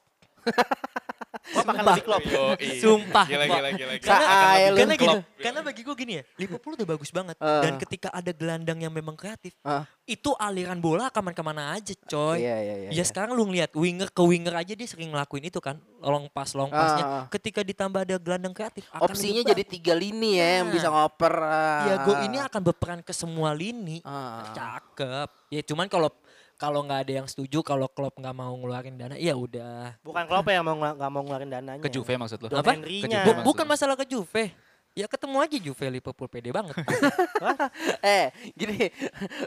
Gue akan lebih klop. Sumpah. Gila, gila, gila, gila. Karena, karena gini, klop. karena bagi gue gini ya, Liverpool udah bagus banget. Ah. Dan ketika ada gelandang yang memang kreatif, Ah. itu aliran bola ke mana-kemana aja coy. Iya iya iya. Ya sekarang lu ngeliat winger ke winger aja dia sering ngelakuin itu kan long pass long passnya. Ah. Ketika ditambah ada gelandang kreatif, akan Opsinya jadi tiga lini ya yang Nah. bisa ngoper. ah. Tiago ini akan berperan ke semua lini. Ah. Cakep. Ya cuman kalau kalau nggak ada yang setuju, kalau Klopp nggak mau ngeluarin dana, ya udah. Bukan Klopp ya yang mau nggak mau ngeluarin dananya. Ke Juve maksud lu? Don Apa? Ke Juve bukan masalah ke Juve. Ya ketemu aja Juve Liverpool pede banget. Eh, gini,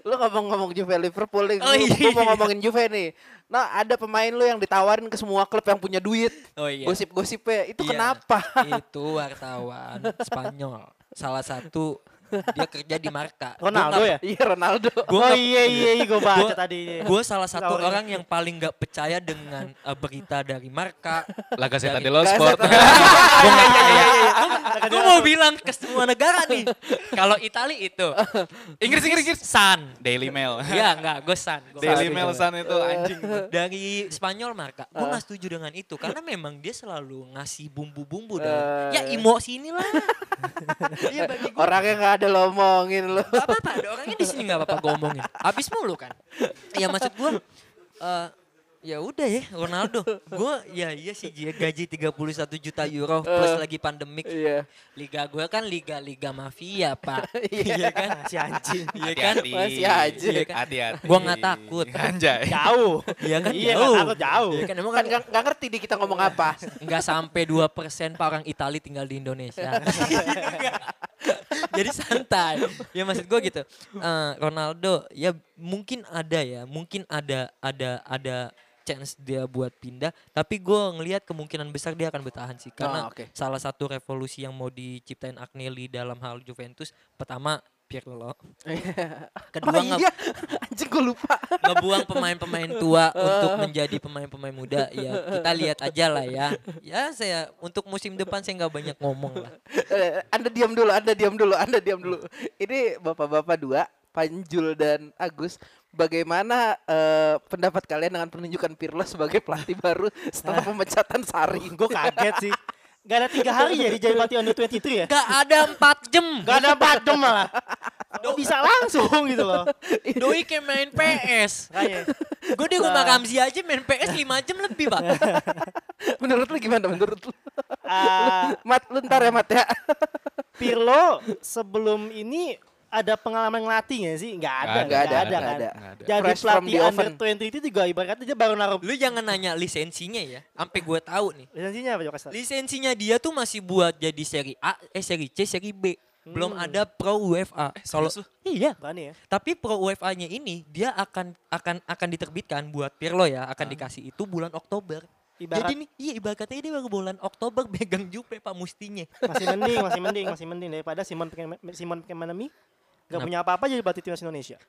lu ngomong-ngomong Juve Liverpool nih, Oh, gua mau iya. ngomongin Juve nih. Nah, ada pemain lu yang ditawarin ke semua klub yang punya duit. Oh iya. Gosip-gosipnya, itu Iya. kenapa? Itu wartawan Spanyol. Salah satu dia kerja di Marka. Ronaldo ya? Iya Ronaldo. oh Gua iya iya iya gue baca gua- tadi. Gue salah satu Tawarin. orang yang paling nggak percaya dengan eh, berita dari Marka. La Gazzetta Dari- dello Gazzetta. Sport. Gue mau bilang ke semua negara nih. Kalau Itali itu. Inggris, Inggris, Inggris. Sun. Daily Mail. Iya enggak, gue Sun. Gua Daily nggak Mail. Sun itu anjing. Dari Spanyol Marka, gue gak setuju dengan itu. Karena memang dia selalu ngasih bumbu-bumbu. ya emosi inilah. Iya bagi gue. Orangnya nggak ada lo omongin lu. Gak apa-apa, ada orangnya di sini gak apa-apa gue omongin. Habis mulu kan. Ya maksud gue, eh ya udah ya Ronaldo. Gue ya iya sih dia gaji 31 juta euro plus lagi pandemik. Iya. Liga gue kan liga-liga mafia pak. Iya kan? Si anjing. Iya kan? Masih aja. Iya kan? Hati-hati. Gua nggak takut. Anjay. Jauh. Iya kan? Iya jauh. takut jauh. Iya kan emang Kan kan nggak nggak ngerti di kita ngomong apa. nggak sampai 2% pak orang Itali tinggal di Indonesia. Jadi santai. Ya maksud gue gitu. Eh, Ronaldo ya mungkin ada ya, mungkin ada ada ada chance dia buat pindah, tapi gue ngelihat kemungkinan besar dia akan bertahan sih karena Oh, oke. salah satu revolusi yang mau diciptain Agnelli dalam hal Juventus pertama Pirlo, kedua Oh iya, anjing gue lupa. ngebuang pemain-pemain tua untuk menjadi pemain-pemain muda ya kita lihat aja lah ya ya saya untuk musim depan saya nggak banyak ngomong lah Eh, anda diam dulu, Anda diam dulu, Anda diam dulu. Ini bapak-bapak dua, Panjul dan Agus. Bagaimana eh, pendapat kalian dengan penunjukan Pirlo sebagai pelatih baru setelah pemecatan Sari? Gue kaget sih. Gak ada tiga hari ya di jadi pelatih under 23 ya? nggak ada empat jam Gak ada empat jam malah. Kok bisa langsung gitu loh. doi kayak main PS gue di rumah Ramzi aja main PS 5 jam lebih pak Menurut lu gimana? Menurut lu? Ah, Mat, lu ntar ya Mat ya. Pirlo sebelum ini ada pengalaman ngelatih gak sih? Gak ada, Nggak ada, nggak nggak kan. ada. Nggak ada. Jadi Fresh pelatih under oven. 20 itu juga ibaratnya dia baru naruh lu jangan nanya lisensinya ya sampai gue tahu nih lisensinya apa Jokasel? lisensinya dia tuh masih buat jadi seri A eh seri C seri B belum Hmm. ada pro UEFA kalau serius lu? iya Berani ya? Tapi Pro UEFA-nya ini dia akan akan akan diterbitkan buat Pirlo ya, akan dikasih itu bulan Oktober. Ibarat- Jadi nih, iya ibaratnya dia baru bulan Oktober pegang Juve Pak mustinya. Masih mending, masih mending, masih mending daripada Simon Simon Kemanami Gak Kenapa? punya apa-apa jadi pelatih timnas Indonesia.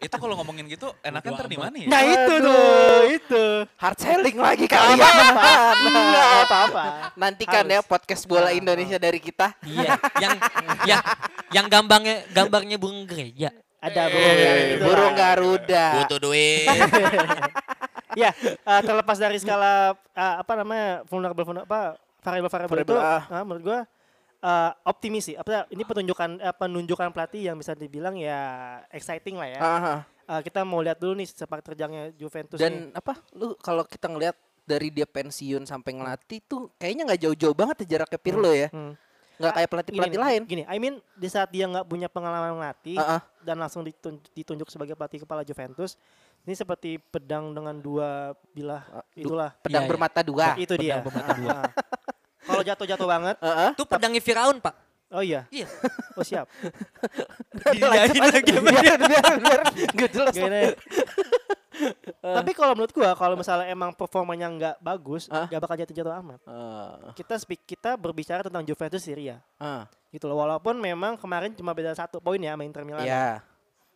Itu kalau ngomongin gitu enakan ntar di mana ya? Nah itu Aduh. tuh, itu. Hard selling lagi kalian. Enggak apa-apa. Nantikan ya Harus. podcast bola Indonesia dari kita. Iya, yang yang yang gambarnya gambarnya burung gereja. Ada burung ya, gitu Burung. Garuda. Butuh duit. Ya, eh, terlepas dari skala eh, apa namanya vulnerable vulner- apa variabel-variabel itu, Variabel, ah. eh, menurut gua eh, optimis sih. Apa ini penunjukan eh, penunjukan pelatih yang bisa dibilang ya exciting lah ya. Aha. Eh, kita mau lihat dulu nih sepak terjangnya Juventus Dan nih. apa? Lu kalau kita ngelihat dari dia pensiun sampai ngelatih tuh kayaknya nggak jauh-jauh banget ya jaraknya Pirlo ya. Hmm. Nggak kayak Gini pelatih-pelatih nih, lain. Gini, I mean di saat dia nggak punya pengalaman melatih Ah, ah. dan langsung ditun- ditunjuk sebagai pelatih kepala Juventus, ini seperti pedang dengan dua bilah itulah. Pedang Iya, iya. bermata dua. Itu dia. bermata dua. Kalau jatuh-jatuh banget, Heeh. Itu pedangnya Firaun, Pak. oh iya. Iya. Oh siap. Dinyain lagi. biar biar biar jelas. Tapi kalau menurut gua kalau misalnya emang performanya nggak bagus, nggak bakal jatuh-jatuh amat. Eh, Kita speak kita berbicara tentang Juventus Syria. ah, Gitu loh. Walaupun memang kemarin cuma beda satu poin ya sama Inter Milan. ya.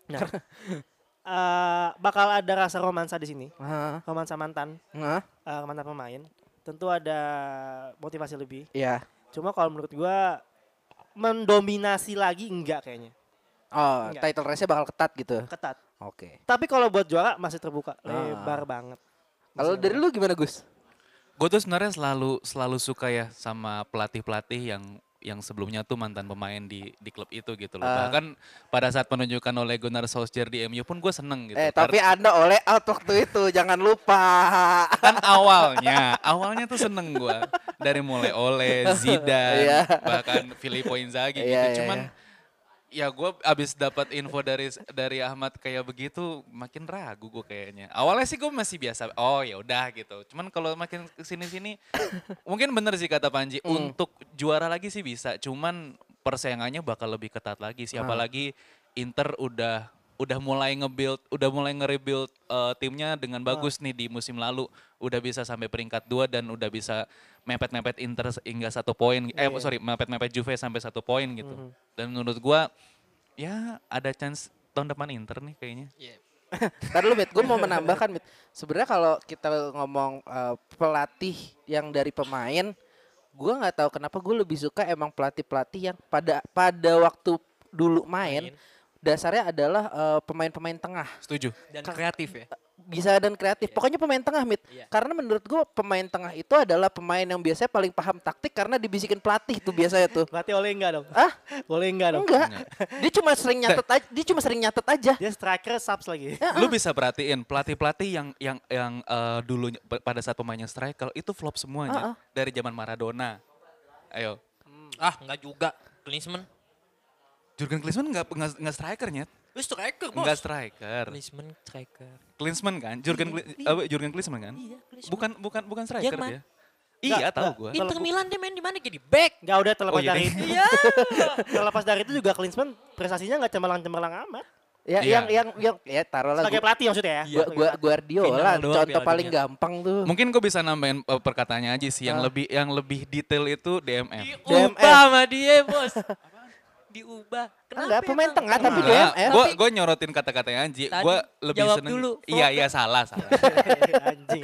Nah, eh, bakal ada rasa romansa di sini. Ah, Romansa mantan, ah, eh, mantan pemain. Tentu ada motivasi lebih. ya. Cuma kalau menurut gua mendominasi lagi enggak kayaknya. Oh, Enggak. title race-nya bakal ketat gitu. Ketat. Oke. Tapi kalau buat juara masih terbuka, Ah. lebar banget. Kalau dari lu gimana Gus? Gue tuh sebenarnya selalu selalu suka ya sama pelatih-pelatih yang yang sebelumnya tuh mantan pemain di di klub itu gitu loh. Ah. Bahkan pada saat penunjukan oleh Gunnar Solskjaer di MU pun gue seneng gitu. Eh, tapi Anda oleh out waktu itu, jangan lupa. kan awalnya, awalnya tuh seneng gue dari mulai oleh Zidane, Iya. bahkan Filippo Inzaghi Iya, gitu. iya, Cuman iya. Ya gue abis dapat info dari dari Ahmad kayak begitu makin ragu gue kayaknya awalnya sih gue masih biasa oh ya udah gitu cuman kalau makin ke sini sini mungkin bener sih kata Panji Hmm. untuk juara lagi sih bisa cuman persaingannya bakal lebih ketat lagi sih Ah. apalagi Inter udah udah mulai nge-build udah mulai nge-rebuild eh, timnya dengan Ah. bagus nih di musim lalu udah bisa sampai peringkat dua dan udah bisa mepet-mepet Inter hingga satu poin eh Iya. sorry mepet-mepet Juve sampai satu poin gitu Hmm. dan menurut gua ya ada chance tahun depan Inter nih kayaknya. Ntar lu Mit, gue mau menambahkan Mit. Sebenarnya kalau kita ngomong eh, pelatih yang dari pemain, gue nggak tahu kenapa gue lebih suka emang pelatih-pelatih yang pada pada waktu dulu main, dasarnya adalah eh, pemain-pemain tengah. Setuju. Dan kreatif ya. Bisa dan kreatif. Pokoknya pemain tengah Mit. Iya. Karena menurut gue pemain tengah itu adalah pemain yang biasanya paling paham taktik karena dibisikin pelatih tuh biasanya tuh. Berarti oleh enggak dong? Ah, Boleh enggak dong? enggak. Dia cuma sering nyatet aja, dia cuma sering nyatet aja. Dia striker subs lagi. Lu bisa perhatiin pelatih-pelatih yang yang yang eh, dulu pada saat pemainnya striker itu flop semuanya Ah, ah. dari zaman Maradona. Ayo. Ah, enggak juga. Klinsmann. Jurgen Klinsmann nggak nggak nggak strikernya, Lu striker, Bos. nggak striker. Klinsmann striker. Klinsmann kan, Jurgen Kli- apa, Jurgen Klinsmann kan? Iya, Klinsmann. Bukan bukan bukan striker Jerman. dia. Iya, tahu enggak. gua. Inter Milan dia main di mana jadi back. Enggak udah terlepas Oh, iya, dari itu. Iya. terlepas dari itu juga Klinsmann prestasinya enggak cemerlang-cemerlang amat. Ya, Iya. yang yang yang ya taruhlah Sebagai pelatih maksudnya ya. gua, gua Guardiola doang contoh Piala paling Dunia. gampang tuh. Mungkin gue bisa nambahin eh, perkataannya aja sih yang Ah. lebih yang lebih detail itu DMF. Diubah sama dia, Bos. Diubah. Kenapa Enggak, pemain tengah tapi Enggak, DMF. gue gue nyorotin kata-katanya Anji. Gue lebih jawab seneng. dulu, Iya iya salah salah. Anjing.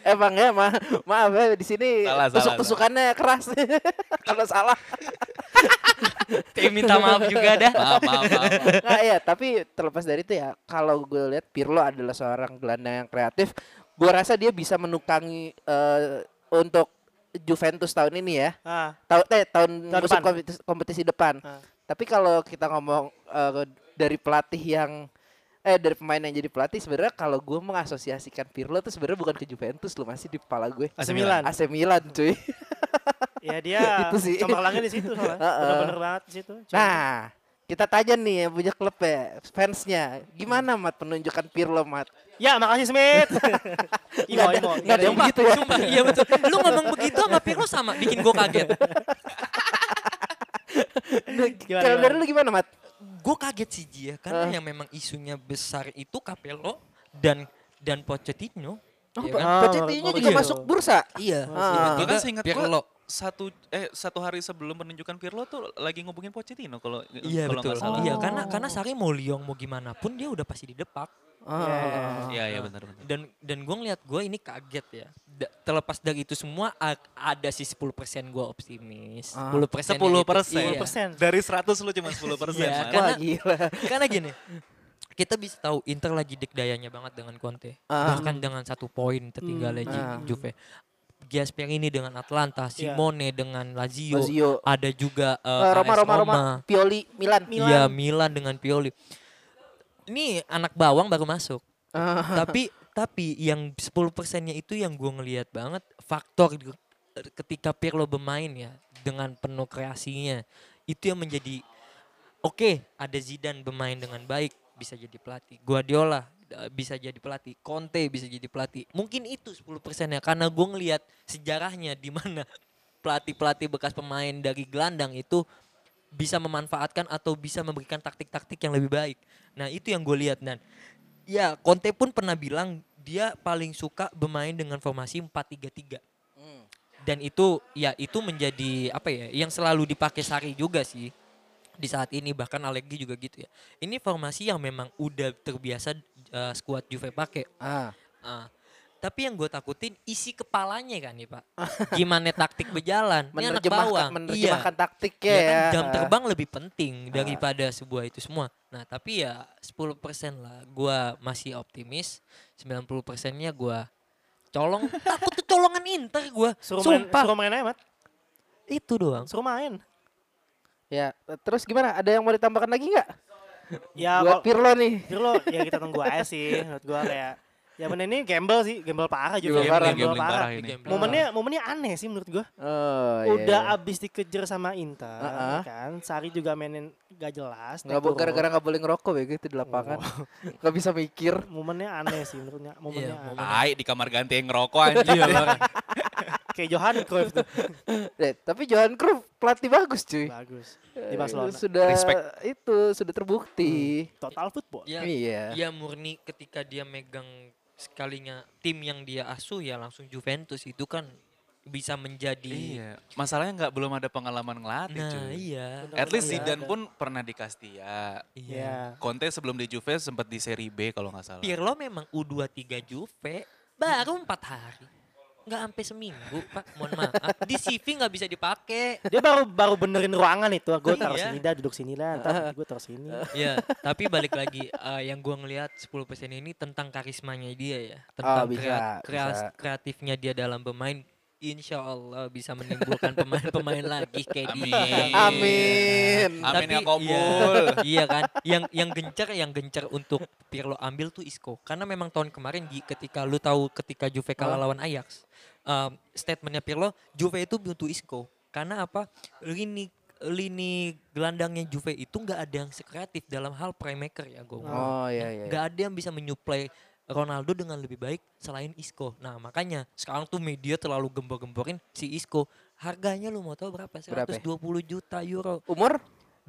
Emang ya, ma maaf ya di sini tusuk-tusukannya keras. Kalau salah. Kayak minta maaf juga dah. maaf maaf maaf. maaf. Nah, ya, tapi terlepas dari itu ya, kalau gue lihat Pirlo adalah seorang gelandang yang kreatif, gue rasa dia bisa menukangi eh, untuk Juventus tahun ini ya. Ah, Tahun eh tahun Tahun musim depan. kompetisi, kompetisi depan. Ah. Tapi kalau kita ngomong eh, dari pelatih yang eh dari pemain yang jadi pelatih sebenarnya kalau gue mengasosiasikan Pirlo tuh sebenarnya bukan ke Juventus loh masih di kepala gue. AC Milan. AC Milan cuy. Ya dia Itu sih. cemerlangnya di situ soalnya. Heeh. Bener-bener banget di situ. Nah, kita tanya nih yang punya klub ya, fansnya. Gimana Mat penunjukan Pirlo Mat? Ya, makasih Smith. imo, imo. nggak ada yang begitu ya. sumpah, iya betul. Lu ngomong begitu sama Pirlo sama bikin gue kaget. Gimana, Kalau gimana? dari lu gimana Mat? Gue kaget sih Ji ya, karena Ah. yang memang isunya besar itu Capello dan dan Pochettino. Oh, ya kan? Ah, Pochettino Maurizio. juga masuk bursa. Iya. Ah. Bahkan seingat gua- Pirlo. satu eh satu hari sebelum penunjukan Pirlo tuh lagi ngubungin Pochettino kalau Iya kalau betul. nggak salah. Iya karena karena Sari mau Lyon mau gimana pun dia udah pasti di depak. Ah. Iya iya benar benar. Dan dan gue ngeliat gue ini kaget ya. Da- terlepas dari itu semua ada sih 10% gue optimis. Ah. 10 persen. 10 persen. Iya. Dari 100 lu cuma 10 persen. Iya, Mas. kan? Wah gila. Karena gini, kita bisa tahu Inter lagi dikdayanya banget dengan Conte. Ah. Bahkan dengan satu poin tertinggalnya Hmm. Ah. Juve. Gasperini dengan Atlanta, Iya. Simone dengan Lazio, Lazio. ada juga Eh, Roma, AS Roma, Roma, Pioli, Milan. Iya, Milan dengan Pioli. Ini anak bawang baru masuk. Ah. tapi tapi yang 10 persennya itu yang gue ngelihat banget faktor ketika Pirlo bermain ya dengan penuh kreasinya itu yang menjadi oke ada Zidane bermain dengan baik bisa jadi pelatih Guardiola bisa jadi pelatih Conte bisa jadi pelatih mungkin itu 10 persennya karena gue ngelihat sejarahnya di mana pelatih pelatih bekas pemain dari gelandang itu bisa memanfaatkan atau bisa memberikan taktik-taktik yang lebih baik. Nah itu yang gue lihat dan ya Conte pun pernah bilang dia paling suka bermain dengan formasi 4-3-3 dan itu ya itu menjadi apa ya yang selalu dipakai Sari juga sih di saat ini bahkan Allegri juga gitu ya. Ini formasi yang memang udah terbiasa eh, skuad Juve pakai. Ah. Ah. Tapi yang gue takutin isi kepalanya kan nih pak. Gimana taktik berjalan? Ini anak Menerjemahkan, bawang. menerjemahkan taktiknya Iya ya. kan jam terbang lebih penting daripada sebuah itu semua. Nah tapi ya 10% lah. Gua masih optimis. 90 persennya gua colong. Takut kecolongan Inter gua. Suruh main, Sumpah. suruh main aja, Mat. Itu doang. Suruh main. Ya, terus gimana? Ada yang mau ditambahkan lagi nggak? Ya Buat Pirlo nih. Pirlo ya kita tunggu aja sih. Menurut gua kayak ya bener ini gamble sih, gamble parah juga. Gamble parah. Gambling parah ini. Gambling. Momennya momennya aneh sih menurut gua. Oh, iya, Udah iya. abis dikejar sama Inter Heeh. kan. Sari juga mainin gak jelas. Nggak bo- gara-gara nggak boleh ngerokok ya gitu di lapangan. Nggak bisa mikir. momennya aneh sih menurutnya. Momennya Iya, aneh. Tai di kamar ganti yang ngerokok anjing. Kayak Johan Cruyff tuh. Eh, tapi Johan Cruyff pelatih bagus cuy. Bagus. Di Eh, Barcelona. Sudah Respect. itu sudah terbukti. Total football. Ya, Iya. ya murni ketika dia megang sekalinya tim yang dia asuh ya langsung Juventus itu kan bisa menjadi. Iya, masalahnya nggak belum ada pengalaman ngelatih Nah cuy. iya. At least Iya, Zidane ada. pun pernah di Castilla. Iya. Conte sebelum di Juve sempat di Serie B kalau nggak salah. Pirlo memang U23 Juve baru empat hari. Nggak sampai seminggu, Pak. Mohon maaf. Di CV nggak bisa dipakai. Dia baru baru benerin ruangan itu. Gue taruh Iya. sini dah, duduk sini lah. Ntar gue taruh sini. Ya, tapi balik lagi eh, yang gua ngelihat 10% ini tentang karismanya dia ya, Oh, tentang bisa, krea- kreas- bisa. kreatifnya dia dalam bermain. Insya Allah bisa menimbulkan pemain-pemain lagi kayak Amin. dia. Amin. Amin ya Tapi, kabul. Iya, iya kan. Yang yang gencar yang gencar untuk Pirlo ambil tuh Isco. Karena memang tahun kemarin Gi, ketika lu tahu ketika Juve kalah lawan Ajax, um, statementnya Pirlo, Juve itu butuh Isco. Karena apa? Lini lini gelandangnya Juve itu nggak ada yang sekreatif dalam hal playmaker ya gue. Oh iya iya. Nggak ada yang bisa menyuplai Ronaldo dengan lebih baik selain Isco. Nah makanya sekarang tuh media terlalu gembor-gemborin si Isco. Harganya lu mau tahu berapa? Berapa? 120 juta euro. Umur?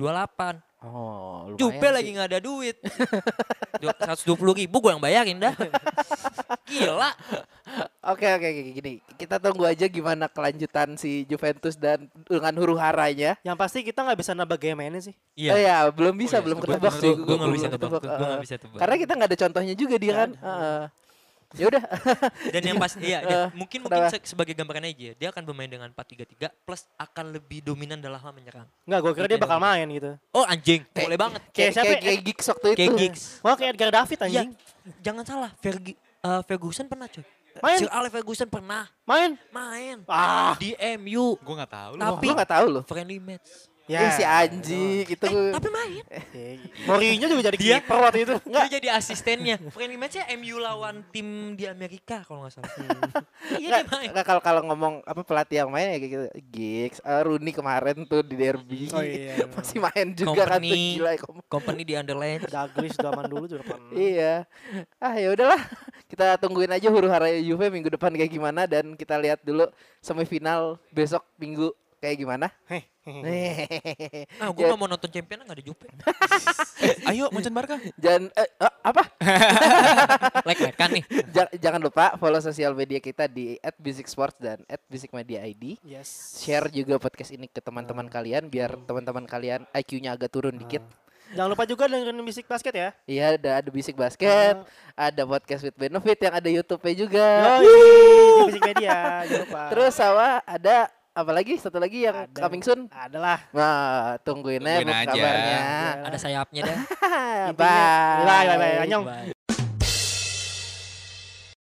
28. Oh, lumayan Jupe sih. lagi nggak ada duit. Du- 120 ribu gue yang bayarin dah. Gila. Oke oke oke, gini. Kita tunggu aja gimana kelanjutan si Juventus dan dengan huru haranya. Yang pasti kita nggak bisa nambah game mainnya sih. Iya. ya, belum bisa, Oh iya, belum ketebak sih. gua nggak belum bisa tebak, ketebak, gua nggak bisa tebak. Karena kita nggak ada contohnya juga dia kan. Ya udah. Dan yang pas iya dan Eh, mungkin mungkin se- sebagai gambaran aja dia akan bermain dengan 4-3-3 plus akan lebih dominan dalam hal menyerang. Nggak, gue kira dia bakal main gitu. Oh anjing, boleh banget. kayak Kayak siapa kayak, ya? kayak Giggs waktu itu. Kayak Giggs. Wah kayak Edgar David Ya, anjing. jangan salah, Fergie, eh, Ferguson pernah coy. Main. Sir Alex Ferguson pernah Main. main Ah. di MU. Gue nggak tahu. Tapi- Tapi gua nggak tahu loh. Friendly match. Ya, si anjing itu. Eh, tapi main. Ya, Mourinho juga jadi Dia- kiper waktu itu. Dia jadi asistennya. Friendly matchnya MU lawan tim di Amerika kalau nggak salah. Iya dia main. nggak, kalau kalau ngomong apa pelatih yang main ya kayak gitu Giggs, eh, Rooney kemarin tuh di derby. Oh iya. Masih main juga kan tuh Company. gila. Company di Underland. Douglas zaman dulu juga pernah. Iya. Ah ya udahlah. Kita tungguin aja huru hara Juve minggu depan kayak gimana dan kita lihat dulu semifinal besok Minggu kayak gimana? Ah, gue gak mau nonton champion nggak ada Jupe. Ayo Macan Barca. Jangan eh, eh, apa? Like kan nih. Ja- jangan lupa follow sosial media kita di @musicsports dan @musicmediaid. Yes. Share juga podcast ini ke teman-teman kalian biar teman-teman kalian IQ-nya agak turun dikit. Jangan lupa juga dengerin musik basket ya. Iya, ada ada Bisik Basket, ada podcast with benefit yang ada YouTube-nya juga. Yoi, di musik media. Jangan lupa. Terus sama ada apa lagi? Satu lagi yang Ada. coming soon. adalah Nah, tungguin, Tungguin aja kabarnya. Ada sayapnya dah. intinya- Bye. Bye bye bye. Annyeong. Bye.